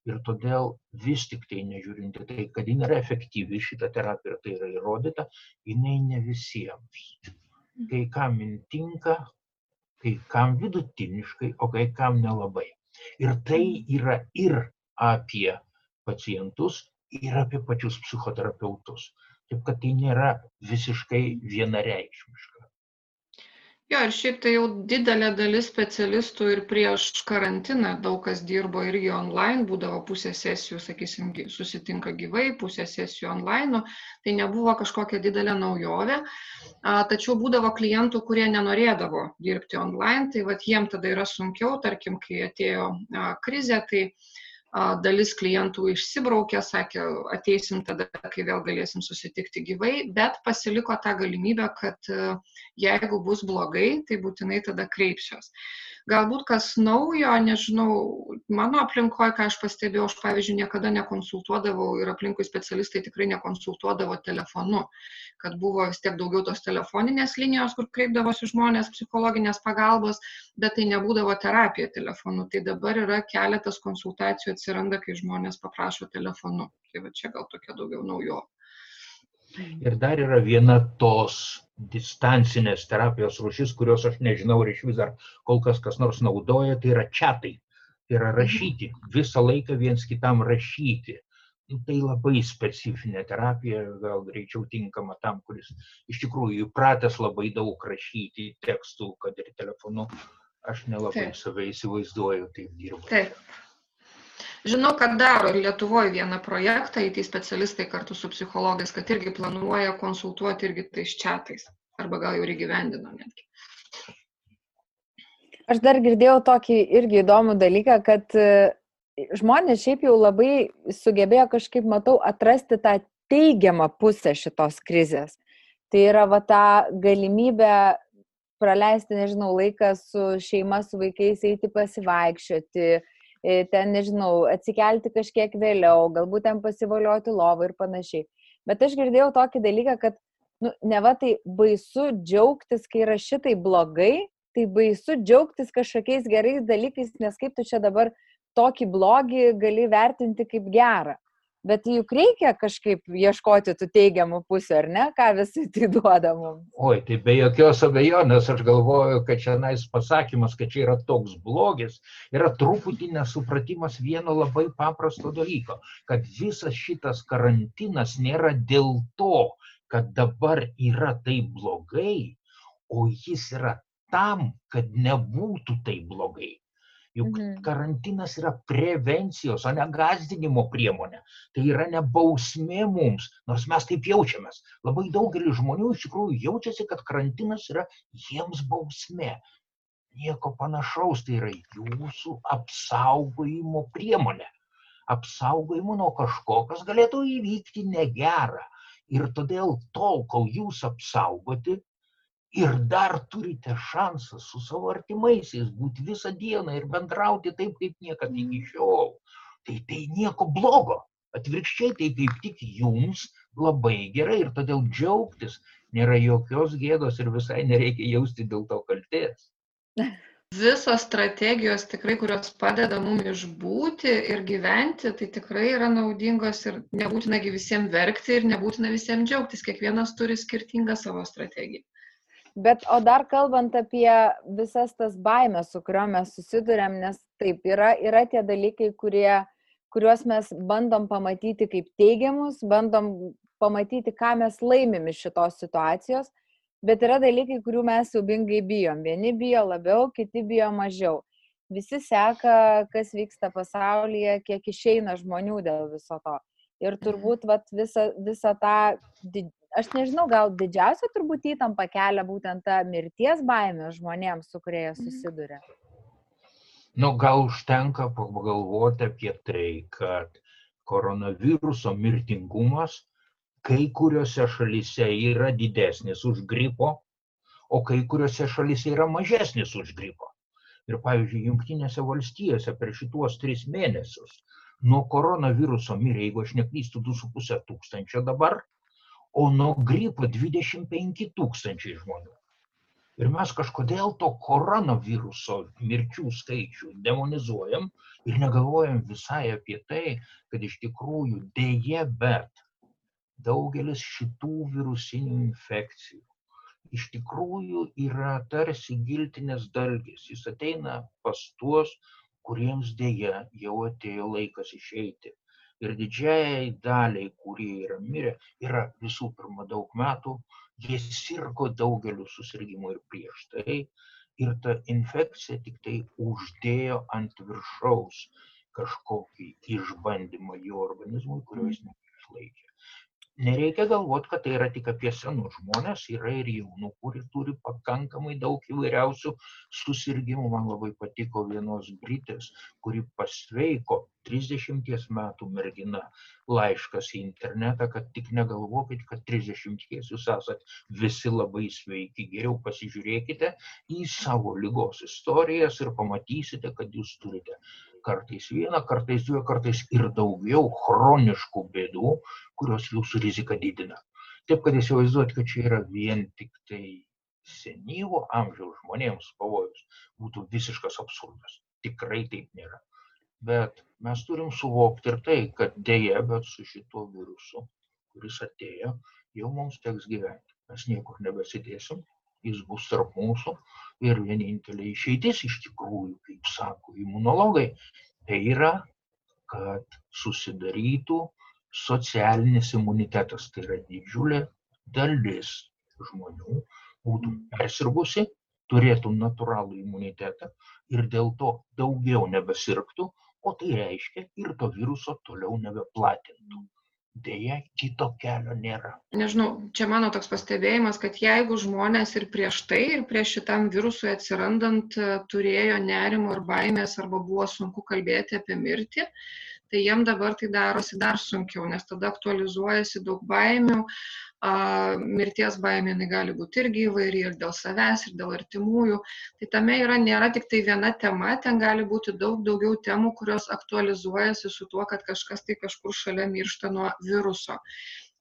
Ir todėl vis tiktai nežiūrint į tai kad jin yra efektyvi šita terapija ir tai yra įrodyta jinai ne visiems. Kai kam jin tinka kai kam vidutiniškai o kai kam nelabai. Ir tai yra ir apie pacientus ir apie pačius psichoterapeutus. Taip kad tai nėra visiškai vienareikšmiška jo ir šiaip tai jau didelė dalis specialistų ir prieš karantiną daug kas dirbo irgi online būdavo pusė sesijų sakysim susitinka gyvai pusė sesijų onlainu tai nebuvo kažkokia didelė naujovė. Tačiau būdavo klientų kurie nenorėdavo dirbti online tai vat jiem tada yra sunkiau tarkim kai atėjo krizė tai dalis klientų išsibraukė, sakė, ateisim tada, kai vėl galėsim susitikti gyvai, bet pasiliko tą galimybę, kad e, jeigu bus blogai, tai būtinai tada kreipsiuos galbūt kas naujo nežinau mano aplinkoj ką aš pastebėjau aš pavyzdžiui niekada nekonsultuodavau ir aplinkui specialistai tikrai nekonsultuodavo telefonu kad buvo vis tiek daugiau tos telefoninės linijos kur kreipdavosi žmonės psichologinės pagalbos bet tai nebūdavo terapija telefonu. Tai dabar yra keletas konsultacijų atsiranda kai žmonės paprašo telefonu. Tai va čia gal tokia daugiau naujovė Ir dar yra viena tos distancinės terapijos rušis, kurios aš nežinau, ar iš vis dar kol kas kas nors naudoja, tai yra čatai. Tai yra rašyti, visą laiką viens kitam rašyti. Nu, tai labai specifinė terapija, gal greičiau tinkama tam, kuris iš tikrųjų įpratęs labai daug rašyti tekstų, kad ir telefonu. Aš nelabai Taip. save įsivaizduoju taip dirbti. Taip. Žinau, kad daro ir Lietuvoje vieną projektą, IT specialistai kartu su psichologais, kad irgi planuoja konsultuoti irgi tais čiatais. Arba gal jau ir įgyvendino netgi. Aš dar girdėjau tokį irgi įdomų dalyką, kad e, žmonės šiaip jau labai sugebėjo kažkaip, matau, atrasti tą teigiamą pusę šitos krizės. Tai yra va ta galimybė praleisti, nežinau, laiką su šeima, su vaikais, eiti pasivaikščioti, E, ten, nežinau, atsikelti kažkiek vėliau, galbūt ten pasivalioti lovą ir panašiai. Bet aš girdėjau tokį dalyką, kad, nu, ne va tai baisu džiaugtis, kai yra šitai blogai, tai baisu džiaugtis kažkokiais gerais dalykais, nes kaip tu čia dabar tokį blogį gali vertinti kaip gerą. Bet juk reikia kažkaip ieškoti tų teigiamų pusių, ar ne, ką visai tai duoda mums. Oi, tai be jokios abejonės aš galvoju, kad čia nais pasakymas, kad čia yra toks blogis, yra truputį nesupratimas vieno labai paprasto dalyko, kad visas šitas karantinas nėra dėl to, kad dabar yra taip blogai, o jis yra tam, kad nebūtų taip blogai. Juk mhm. karantinas yra prevencijos, o ne gazdinimo priemonė. Tai yra ne bausmė mums, nors mes taip jaučiamės. Labai daugelis žmonių iš tikrųjų jaučiasi, kad karantinas yra jiems bausmė. Nieko panašaus, tai yra jūsų apsaugojimo priemonė. Apsaugojimo nuo kažko, kas galėtų įvykti negerą. Ir todėl tol, kol jūs apsaugoti, ir dar turite šansą su savo artimaisiais būti visą dieną ir bendrauti taip, kaip niekada iki šiol, tai tai nieko blogo. Atvirkščiai tai kaip tik jums labai gerai ir todėl džiaugtis nėra jokios gėdos ir visai nereikia jausti dėl to kaltės. Visos strategijos tikrai, kurios padeda mums išbūti ir gyventi, tai tikrai yra naudingos ir nebūtinagi visiems verkti ir nebūtina visiems džiaugtis, kiekvienas turi skirtingą savo strategiją. Bet o dar kalbant apie visas tas baimės, su kuriuo mes susidurėm, nes taip yra, yra tie dalykai, kurie, kuriuos mes bandom pamatyti kaip teigiamus, bandom pamatyti, ką mes laimim iš šitos situacijos, bet yra dalykai, kurių mes siubingai bijom. Vieni bijo labiau, kiti bijo mažiau. Visi seka, kas vyksta pasaulyje, kiek išeina žmonių dėl viso to. Ir turbūt vat, visą, visą tą aš nežinau, gal didžiausia turbūt įtampa kelia būtent ta mirties baimė žmonėms, su kurie jie mhm. susiduria. Nu, gal užtenka pagalvoti apie tai, kad koronaviruso mirtingumas kai kuriuose šalyse yra didesnis už gripo, o kai kuriuose šalyse yra mažesnis už gripo. Ir pavyzdžiui, Junktinėse valstijose per šituos tris mėnesius nuo koronaviruso mirė, jeigu aš neklystu, 2,5 tūkstančio dabar, o nuo gripo 25 tūkstančiai žmonių. Ir mes kažkodėl to koronaviruso mirčių skaičių demonizuojam ir negalvojam visai apie tai, kad iš tikrųjų dėje, bet daugelis šitų virusinių infekcijų iš tikrųjų yra tarsi giltinės dalgis. Jis ateina pas tuos, kuriems dėja jau atėjo laikas išeiti ir didžiajai daliai, kurie yra mirę, yra visų pirma daug metų, jie sirgo daugeliu susirgymų ir prieš tai. Ir ta infekcija tik tai uždėjo ant viršaus kažkokį išbandymą jo organizmui, kurio jis neišlaikė nereikia galvot kad tai yra tik apie senus žmones yra ir jaunų kurie turi pakankamai daug įvairiausių susirgimų. Man labai patiko vienos britės kuri pasveiko trisdešimties metų mergina. Laiškas į internetą kad tik negalvokit kad trisdešimties jūs esat visi labai sveiki. Geriau pasižiūrėkite į savo ligos istorijas ir pamatysite kad jūs turite kartais vieną, kartais dvi, kartais ir daugiau chroniškų bėdų, kurios jūsų riziką didina. Taip, kad įsivaizduot, kad čia yra vien tik tai senyvo amžiaus žmonėms pavojus, būtų visiškas absurdas. Tikrai taip nėra. Bet mes turim suvokti ir tai, kad dėja, bet su šituo virusu, kuris atėjo, jau mums teks gyventi. Mes niekur nebesidėsim, jis bus tarp mūsų ir vienintelė išeitis iš tikrųjų, kaip sako imunologai, tai yra, kad susidarytų socialinis imunitetas. Tai yra didžiulė dalis žmonių būtų persirgusi, turėtų natūralų imunitetą ir dėl to daugiau nebesirgtų, o tai reiškia ir to viruso toliau nebeplatintų deja kito kelio nėra. Nežinau, čia mano toks pastebėjimas, kad jeigu žmonės ir prieš tai, ir prieš šitam virusui atsirandant turėjo nerimo ir baimės arba buvo sunku kalbėti apie mirtį, tai jiem dabar tai darosi dar sunkiau, nes tada aktualizuojasi daug baimių, a, mirties baimė jinai gali būti irgi įvairi ir dėl savęs, ir dėl artimųjų. Tai tame yra, nėra tik tai viena tema, ten gali būti daug daugiau temų, kurios aktualizuojasi su tuo, kad kažkas tai kažkur šalia miršta nuo viruso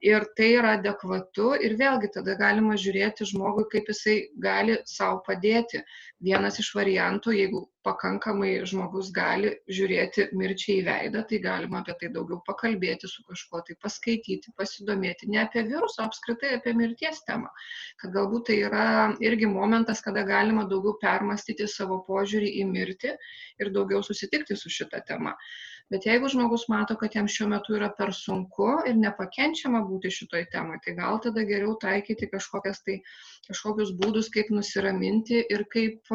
ir tai yra adekvatu ir vėlgi tada galima žiūrėti žmogui, kaip jisai gali savo padėti. Vienas iš variantų, jeigu pakankamai žmogus gali žiūrėti mirčiai į veidą, tai galima apie tai daugiau pakalbėti su kažkuo, tai paskaityti, pasidomėti ne apie virusą, apskritai apie mirties temą. Kad galbūt tai yra irgi momentas, kada galima daugiau permastyti savo požiūrį į mirtį ir daugiau susitikti su šita tema. Bet jeigu žmogus mato, kad jam šiuo metu yra per sunku ir nepakenčiama būti šitoj temai, tai gal tada geriau taikyti kažkokias tai, kažkokius būdus, kaip nusiraminti ir kaip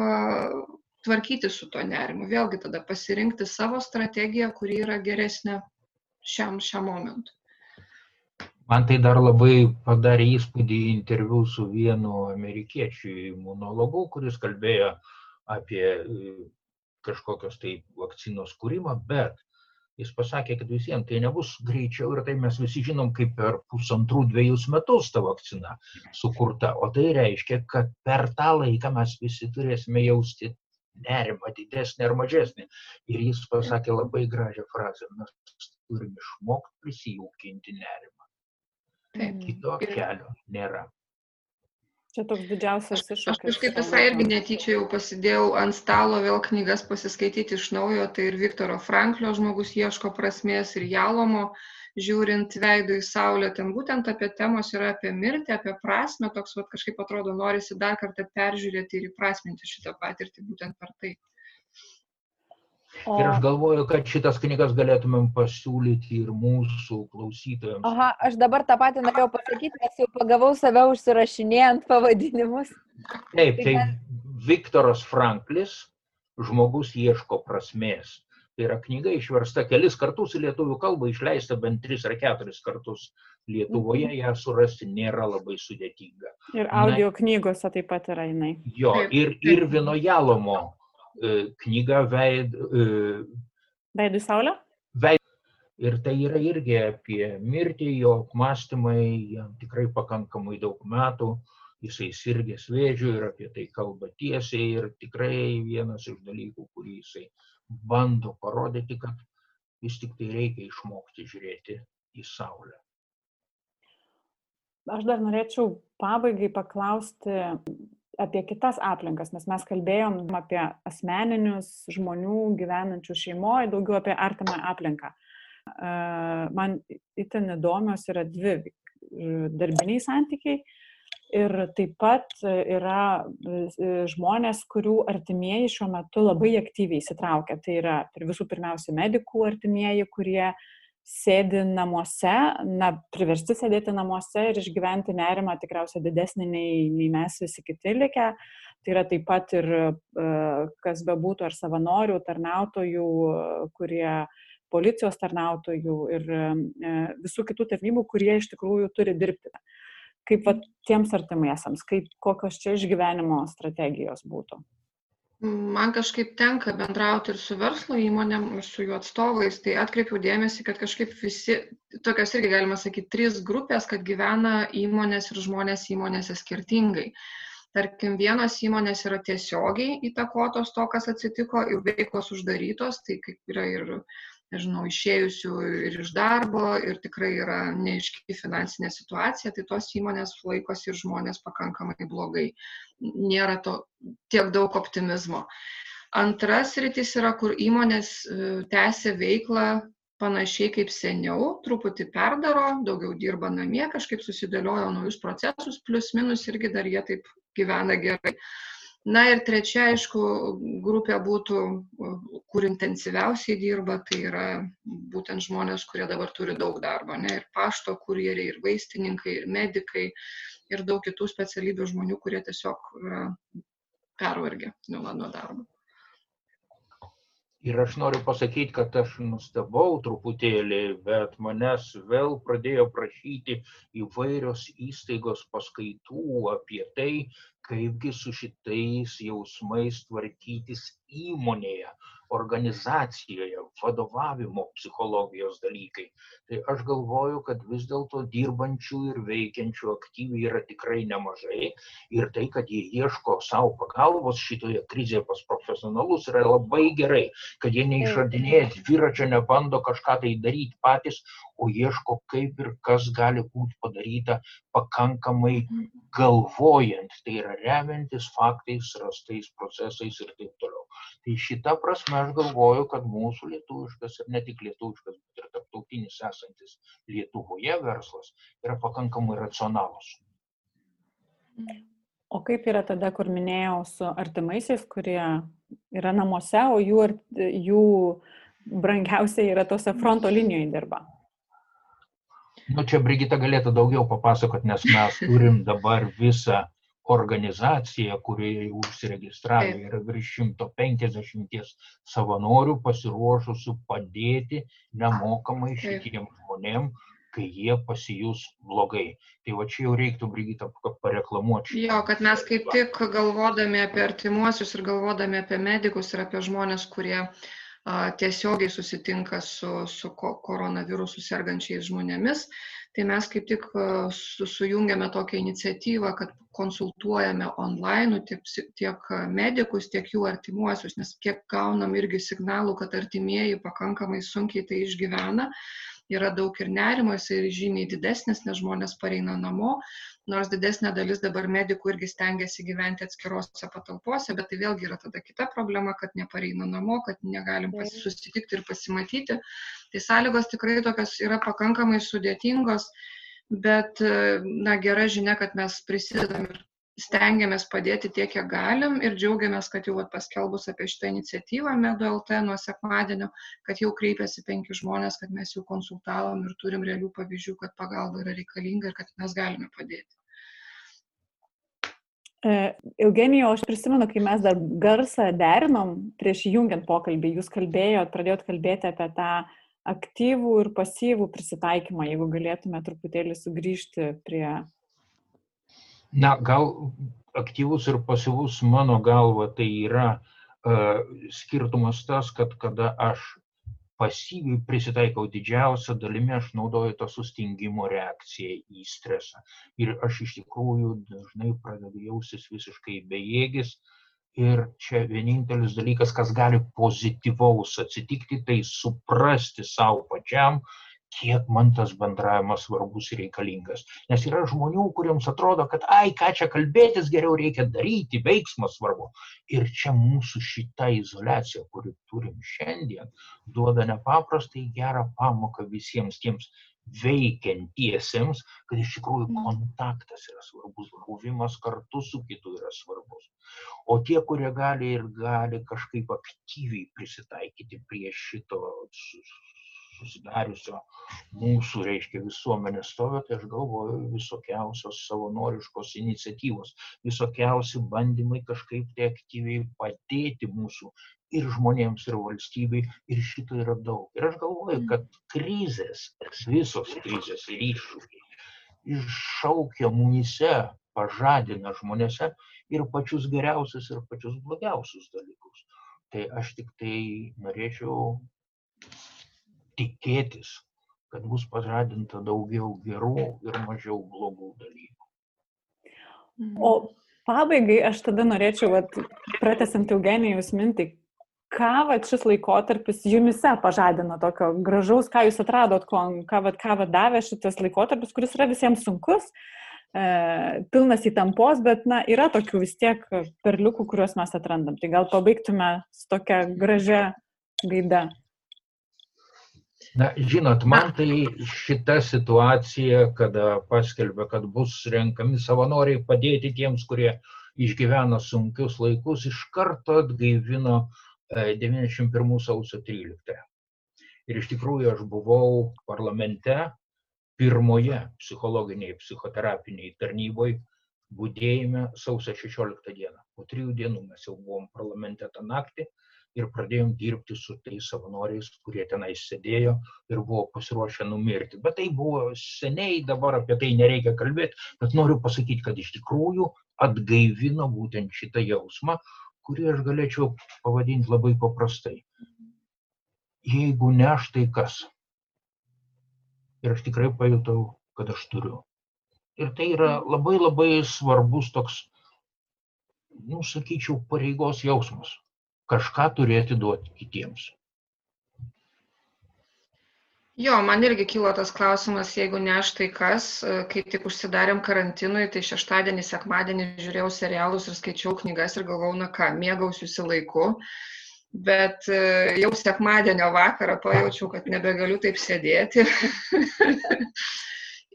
tvarkyti su to nerimu. Vėlgi tada pasirinkti savo strategiją, kuri yra geresnė šiam, šiam momentui. Man tai dar labai padarė įspūdį interviu su vienu amerikiečiu imunologu, kuris kalbėjo apie kažkokios tai vakcinos kūrimą, bet jis pasakė, kad visiems tai nebus greičiau ir tai mes visi žinom, kaip per pusantrų dviejus metus ta vakcina sukurta. O tai reiškia, kad per tą laiką mes visi turėsime jausti nerimą didesnį ar mažesnį. Ir jis pasakė labai gražią frazę, mes turime išmokti prisijaukinti nerimą. Taip. Kito kelio nėra. Čia toks didžiausias iššūkis. Aš kažkaip visai irgi netyčia jau pasidėjau ant stalo vėl knygas pasiskaityti iš naujo, tai ir Viktoro Franklio žmogus ieško prasmės, ir Jalomo žiūrint veidų į saulę, ten būtent apie temos yra apie mirtį, apie prasme, toks va, kažkaip atrodo, norisi dar kartą peržiūrėti ir įprasminti šitą patirtį būtent per tai. O... Ir aš galvoju, kad šitas knygas galėtumėm pasiūlyti ir mūsų klausytojams. Aha, aš dabar tą patį norėjau pasakyti, nes jau pagavau save užsirašinėjant pavadinimus. Taip, tai Viktoras Franklis, žmogus ieško prasmės. Tai yra knyga išversta kelis kartus į lietuvių kalbą, išleista bent tris ar keturis kartus Lietuvoje, mhm. ją surasti nėra labai sudėtinga. Ir audio Na, knygose taip pat yra jinai. Jo, ir Irvino Jalomo E, knyga veid, e, Veidų saulė? Veid. Ir tai yra irgi apie mirtį, jo apmąstymai, jam tikrai pakankamai daug metų, jisai sirgęs vėžių ir apie tai kalba tiesiai ir tikrai vienas iš dalykų, kurį jisai bando parodyti, kad vis tik tai reikia išmokti žiūrėti į Saulę. Aš dar norėčiau pabaigai paklausti apie kitas aplinkas, nes mes kalbėjom apie asmeninius žmonių gyvenančių šeimoje, daugiau apie artimą aplinką. Man itin įdomios yra dvi darbiniai santykiai ir taip pat yra žmonės, kurių artimieji šiuo metu labai aktyviai įsitraukia. Tai yra visų pirmiausia medikų artimieji, kurie uh, sėdi namuose, na, priversti sėdėti namuose ir išgyventi nerimą tikriausiai didesnį nei, nei mes visi kiti likę. Tai yra taip pat ir e, kas bebūtų, ar savanorių, tarnautojų, kurie policijos tarnautojų ir e, visų kitų tarnybų, kurie iš tikrųjų turi dirbti. Kaip va, tiems artimiesiams, kaip, kokios čia išgyvenimo strategijos būtų? Man kažkaip tenka bendrauti ir su verslo įmonėm, ir su jų atstovais, tai atkreipiau dėmesį, kad kažkaip visi, tokios irgi galima sakyti, trys grupės, kad gyvena įmonės ir žmonės įmonėse skirtingai. Tarkim, vienos įmonės yra tiesiogiai įtakotos to, kas atsitiko ir veiklos uždarytos, tai kaip yra ir nežinau, išėjusių ir iš darbo ir tikrai yra neiški finansinė situacija, tai tos įmonės laikosi ir žmonės pakankamai blogai. Nėra to tiek daug optimizmo. Antras rytis yra, kur įmonės e, tęsia veiklą panašiai kaip seniau, truputį perdaro, daugiau dirba namie, kažkaip susidėliojo naujus procesus, plus minus irgi dar jie taip gyvena gerai. Na ir trečia, aišku, grupė būtų, kur intensyviausiai dirba, tai yra būtent žmonės, kurie dabar turi daug darbo, ne, ir pašto kurjeriai, ir vaistininkai, ir medikai, ir daug kitų specialybių žmonių, kurie tiesiog yra pervargę nuo, nuo darbo. Ir aš noriu pasakyti, kad aš nustebau truputėlį, bet manęs vėl pradėjo prašyti įvairios įstaigos paskaitų apie tai, kaipgi su šitais jausmais tvarkytis įmonėje, organizacijoje, vadovavimo psichologijos dalykai. Tai aš galvoju, kad vis dėlto dirbančių ir veikiančių aktyviai yra tikrai nemažai ir tai, kad jie ieško savo pagalbos šitoje krizėje pas profesionalus yra labai gerai, kad jie neišradinėja dviračio, nebando kažką tai daryti patys, o ieško kaip ir kas gali būti padaryta pakankamai galvojant, tai yra remiantis faktais, rastais procesais ir taip toliau. Tai šita prasme aš galvoju, kad mūsų lietuviškas ir ne tik lietuviškas, bet ir tarptautinis esantis Lietuvoje verslas yra pakankamai racionalus. O kaip yra tada, kur minėjau, su artimaisiais, kurie yra namuose, o jų, jų brangiausiai yra tose fronto linijoje dirba? Nu, čia Brigita galėtų daugiau papasakot, nes mes turim dabar visą organizaciją, kurioje užsiregistravę yra virš 150 savanorių pasiruošusių padėti nemokamai šitiem žmonėm, kai jie pasijus blogai. Tai va čia jau reiktų, Brigita, pareklamuoti. Jo, kad mes kaip tik galvodami apie artimuosius ir galvodami apie medikus ir apie žmonės, kurie uh, tiesiogiai susitinka su, su koronavirusu sergančiais žmonėmis. Tai mes kaip tik su, sujungiame tokią iniciatyvą, kad konsultuojame online tiek, tiek medikus, tiek jų artimuosius, nes kiek gaunam irgi signalų, kad artimieji pakankamai sunkiai tai išgyvena yra daug ir nerimo, jis yra žymiai didesnis, nes žmonės pareina namo, nors didesnė dalis dabar medikų irgi stengiasi gyventi atskirose patalpose, bet tai vėlgi yra tada kita problema, kad nepareina namo, kad negalim susitikti ir pasimatyti. Tai sąlygos tikrai tokios yra pakankamai sudėtingos, bet na, gera žinia, kad mes prisidedam ir stengiamės padėti tiek, kiek galim ir džiaugiamės, kad jau paskelbus apie šitą iniciatyvą Medu LT nuo sekmadienio, kad jau kreipėsi penki žmonės, kad mes jau konsultavom ir turim realių pavyzdžių, kad pagalba yra reikalinga ir kad mes galime padėti. E, Eugenijau, aš prisimenu, kai mes dar garsą derinom prieš jungiant pokalbį, jūs kalbėjot, pradėjot kalbėti apie tą aktyvų ir pasyvų prisitaikymą, jeigu galėtume truputėlį sugrįžti prie na gal aktyvus ir pasyvus mano galva tai yra uh, skirtumas tas, kad kada aš pasyviai prisitaikau didžiausią dalimi, aš naudoju tą sustingimo reakciją į stresą. Ir aš iš tikrųjų dažnai pradedu jausis visiškai bejėgis. Ir čia vienintelis dalykas, kas gali pozityvaus atsitikti, tai suprasti savo pačiam, kiek man tas bendravimas svarbus ir reikalingas. Nes yra žmonių, kuriems atrodo, kad, ai, ką čia kalbėtis, geriau reikia daryti, veiksmas svarbu. Ir čia mūsų šita izolacija, kuri turim šiandien, duoda nepaprastai gerą pamoką visiems tiems veikiantiesiems, kad iš tikrųjų kontaktas yra svarbus, buvimas kartu su kitu yra svarbus. O tie, kurie gali ir gali kažkaip aktyviai prisitaikyti prie šito susidariusio mūsų, reiškia, visuomenės stovio, tai aš galvoju visokiausios savanoriškos iniciatyvos, visokiausi bandymai kažkaip tai aktyviai padėti mūsų ir žmonėms, ir valstybei, ir šito yra daug. Ir aš galvoju, mm. kad krizės, visos krizės ir iššūkiai iššaukia mumise, pažadina žmonėse ir pačius geriausius, ir pačius blogiausius dalykus. Tai aš tik tai norėčiau tikėtis, kad bus pažadinta daugiau gerų ir mažiau blogų dalykų. O pabaigai aš tada norėčiau, vat, pratesant Eugenijus mintį, ką vat, šis laikotarpis jumise pažadino tokio gražaus, ką jūs atradot, ko, ką, vat, ką vat, davė šitas laikotarpis, kuris yra visiems sunkus, e, pilnas įtampos, bet na, yra tokių vis tiek perliukų, kuriuos mes atrandam. Tai gal pabaigtume su tokia gražia gaida. Na, žinot, man tai šita situacija, kada paskelbė, kad bus renkami savanoriai padėti tiems, kurie išgyvena sunkius laikus, iš karto atgaivino 91 e, sausio 13. Ir iš tikrųjų aš buvau parlamente pirmoje psichologiniai, psichoterapiniai tarnyboje būdėjime sausio 16 dieną. Po trijų dienų mes jau buvom parlamente tą naktį ir pradėjom dirbti su tais savanoriais, kurie tenai sėdėjo ir buvo pasiruošę numirti. Bet tai buvo seniai, dabar apie tai nereikia kalbėti, bet noriu pasakyti, kad iš tikrųjų atgaivino būtent šitą jausmą, kurį aš galėčiau pavadinti labai paprastai. Jeigu ne aš, tai kas? Ir aš tikrai pajutau, kad aš turiu. Ir tai yra labai labai svarbus toks, nu, sakyčiau, pareigos jausmas kažką turi atiduoti kitiems. Jo, man irgi kilo tas klausimas, jeigu ne aš tai kas, kai tik užsidarėm karantinui, tai šeštadienį, sekmadienį žiūrėjau serialus ir skaičiau knygas ir galvau, na ką, mėgausiuosi laiku, bet e, jau sekmadienio vakarą pajaučiau, kad nebegaliu taip sėdėti.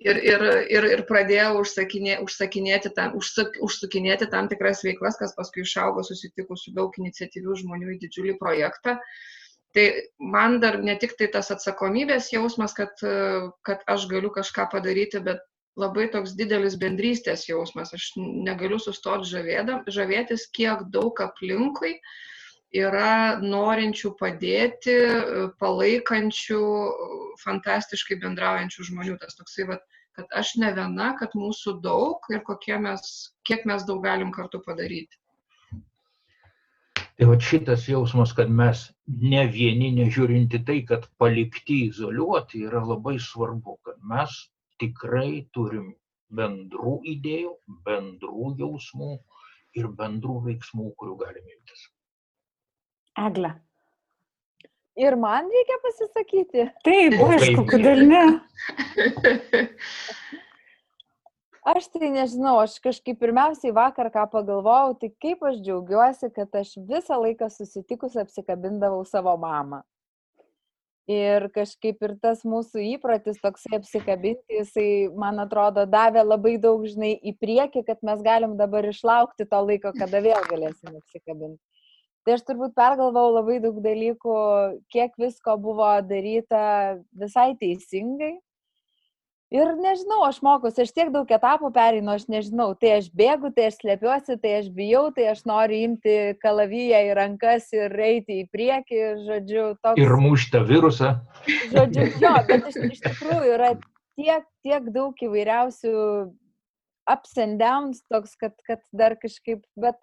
ir, ir, ir, ir pradėjau užsakinė, užsakinėti tam, užsak, užsukinėti tam tikras veiklas, kas paskui išaugo susitikus su daug iniciatyvių žmonių į didžiulį projektą. Tai man dar ne tik tai tas atsakomybės jausmas, kad, kad aš galiu kažką padaryti, bet labai toks didelis bendrystės jausmas. Aš negaliu sustoti žavėtis, kiek daug aplinkui yra norinčių padėti, palaikančių, fantastiškai bendraujančių žmonių. Tas toksai, vat, kad aš ne viena, kad mūsų daug ir mes, kiek mes daug galim kartu padaryti. Tai va šitas jausmas, kad mes ne vieni, nežiūrinti tai, kad palikti izoliuoti, yra labai svarbu, kad mes tikrai turim bendrų idėjų, bendrų jausmų ir bendrų veiksmų, kurių galime imtis. Egle. Ir man reikia pasisakyti. Taip, aišku, kodėl ne? Aš tai nežinau, aš kažkaip pirmiausiai vakar ką pagalvojau, tai kaip aš džiaugiuosi, kad aš visą laiką susitikus apsikabindavau savo mamą. Ir kažkaip ir tas mūsų įprotis toksai apsikabinti, jisai, man atrodo, davė labai daug, žinai, į priekį, kad mes galim dabar išlaukti to laiko, kada vėl galėsim apsikabinti. Tai aš turbūt pergalvau labai daug dalykų, kiek visko buvo daryta visai teisingai. Ir nežinau, aš mokusi, aš tiek daug etapų pereinu, aš nežinau, tai aš bėgu, tai aš slepiuosi, tai aš bijau, tai aš noriu imti kalaviją į rankas ir eiti į priekį, žodžiu, toks. Ir muštą virusą. Žodžiu, jo, bet iš, iš tikrųjų yra tiek, tiek daug įvairiausių ups and downs, toks, kad, kad dar kažkaip, bet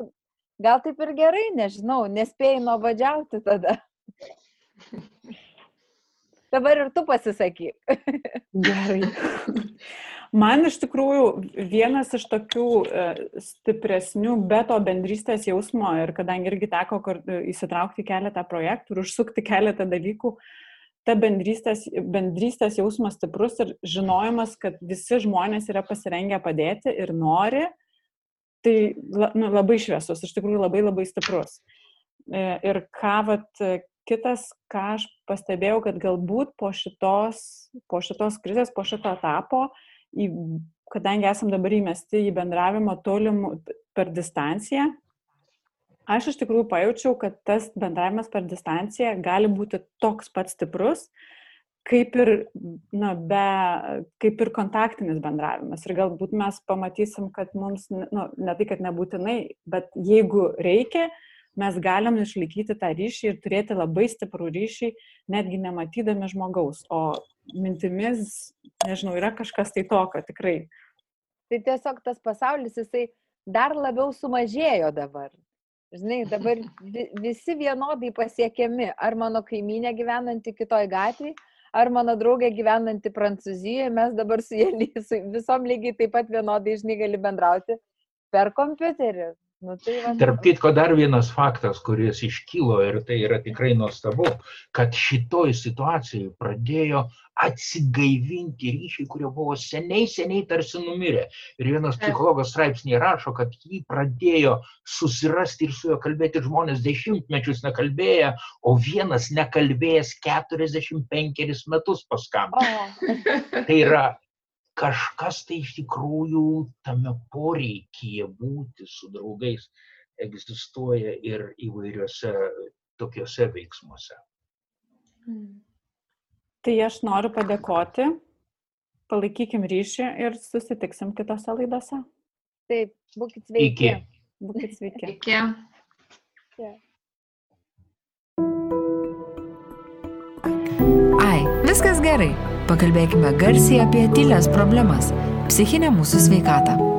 gal taip ir gerai, nežinau, nespėjai nuobodžiauti tada. Dabar ir tu pasisakyk. Gerai. Man iš tikrųjų vienas iš tokių e, stipresnių be to bendrystės jausmo ir kadangi irgi teko e, įsitraukti keletą projektų ir užsukti keletą dalykų, ta bendrystės, bendrystės jausmas stiprus ir žinojimas, kad visi žmonės yra pasirengę padėti ir nori, tai nu, labai šviesus, iš tikrųjų labai labai stiprus. E, Ir ką vat, e, kitas, ką aš pastebėjau, kad galbūt po šitos, po šitos krizės, po šito etapo, į, kadangi esam dabar įmesti į bendravimą tolimų per distanciją, aš iš tikrųjų pajaučiau, kad tas bendravimas per distanciją gali būti toks pat stiprus, kaip ir, na, be, kaip ir kontaktinis bendravimas. Ir galbūt mes pamatysim, kad mums, nu, ne tai, kad nebūtinai, bet jeigu reikia, mes galim išlaikyti tą ryšį ir turėti labai stiprų ryšį, netgi nematydami žmogaus. O mintimis, nežinau, yra kažkas tai tokio, tikrai. Tai tiesiog tas pasaulis, jisai dar labiau sumažėjo dabar. Žinai, dabar vi- visi vienodai pasiekiami. Ar mano kaiminė gyvenanti kitoj gatvėje, ar mano draugė gyvenanti Prancūzijoje, mes dabar su jie su visom lygiai taip pat vienodai, žinai, gali bendrauti per kompiuterį. Nu, tai va, Tarp kitko, dar vienas faktas, kuris iškilo ir tai yra tikrai nuostabu, kad šitoj situacijai pradėjo atsigaivinti ryšiai, kurie buvo seniai, seniai tarsi numirę. Ir vienas psichologas straipsnėje rašo, kad jį pradėjo susirasti ir su juo kalbėti žmonės dešimtmečius nekalbėję, o vienas nekalbėjęs 45 metus paskam. O, Tai yra kažkas tai iš tikrųjų tame poreikyje būti su draugais egzistuoja ir įvairiuose tokiuose veiksmuose. Tai aš noriu padėkoti, palaikykim ryšį ir susitiksim kitose laidose. taip, būkit sveiki. Iki. Būkit sveiki. Iki. Ai, viskas gerai. Pakalbėkime garsiai apie tylės problemas - psichinę mūsų sveikatą.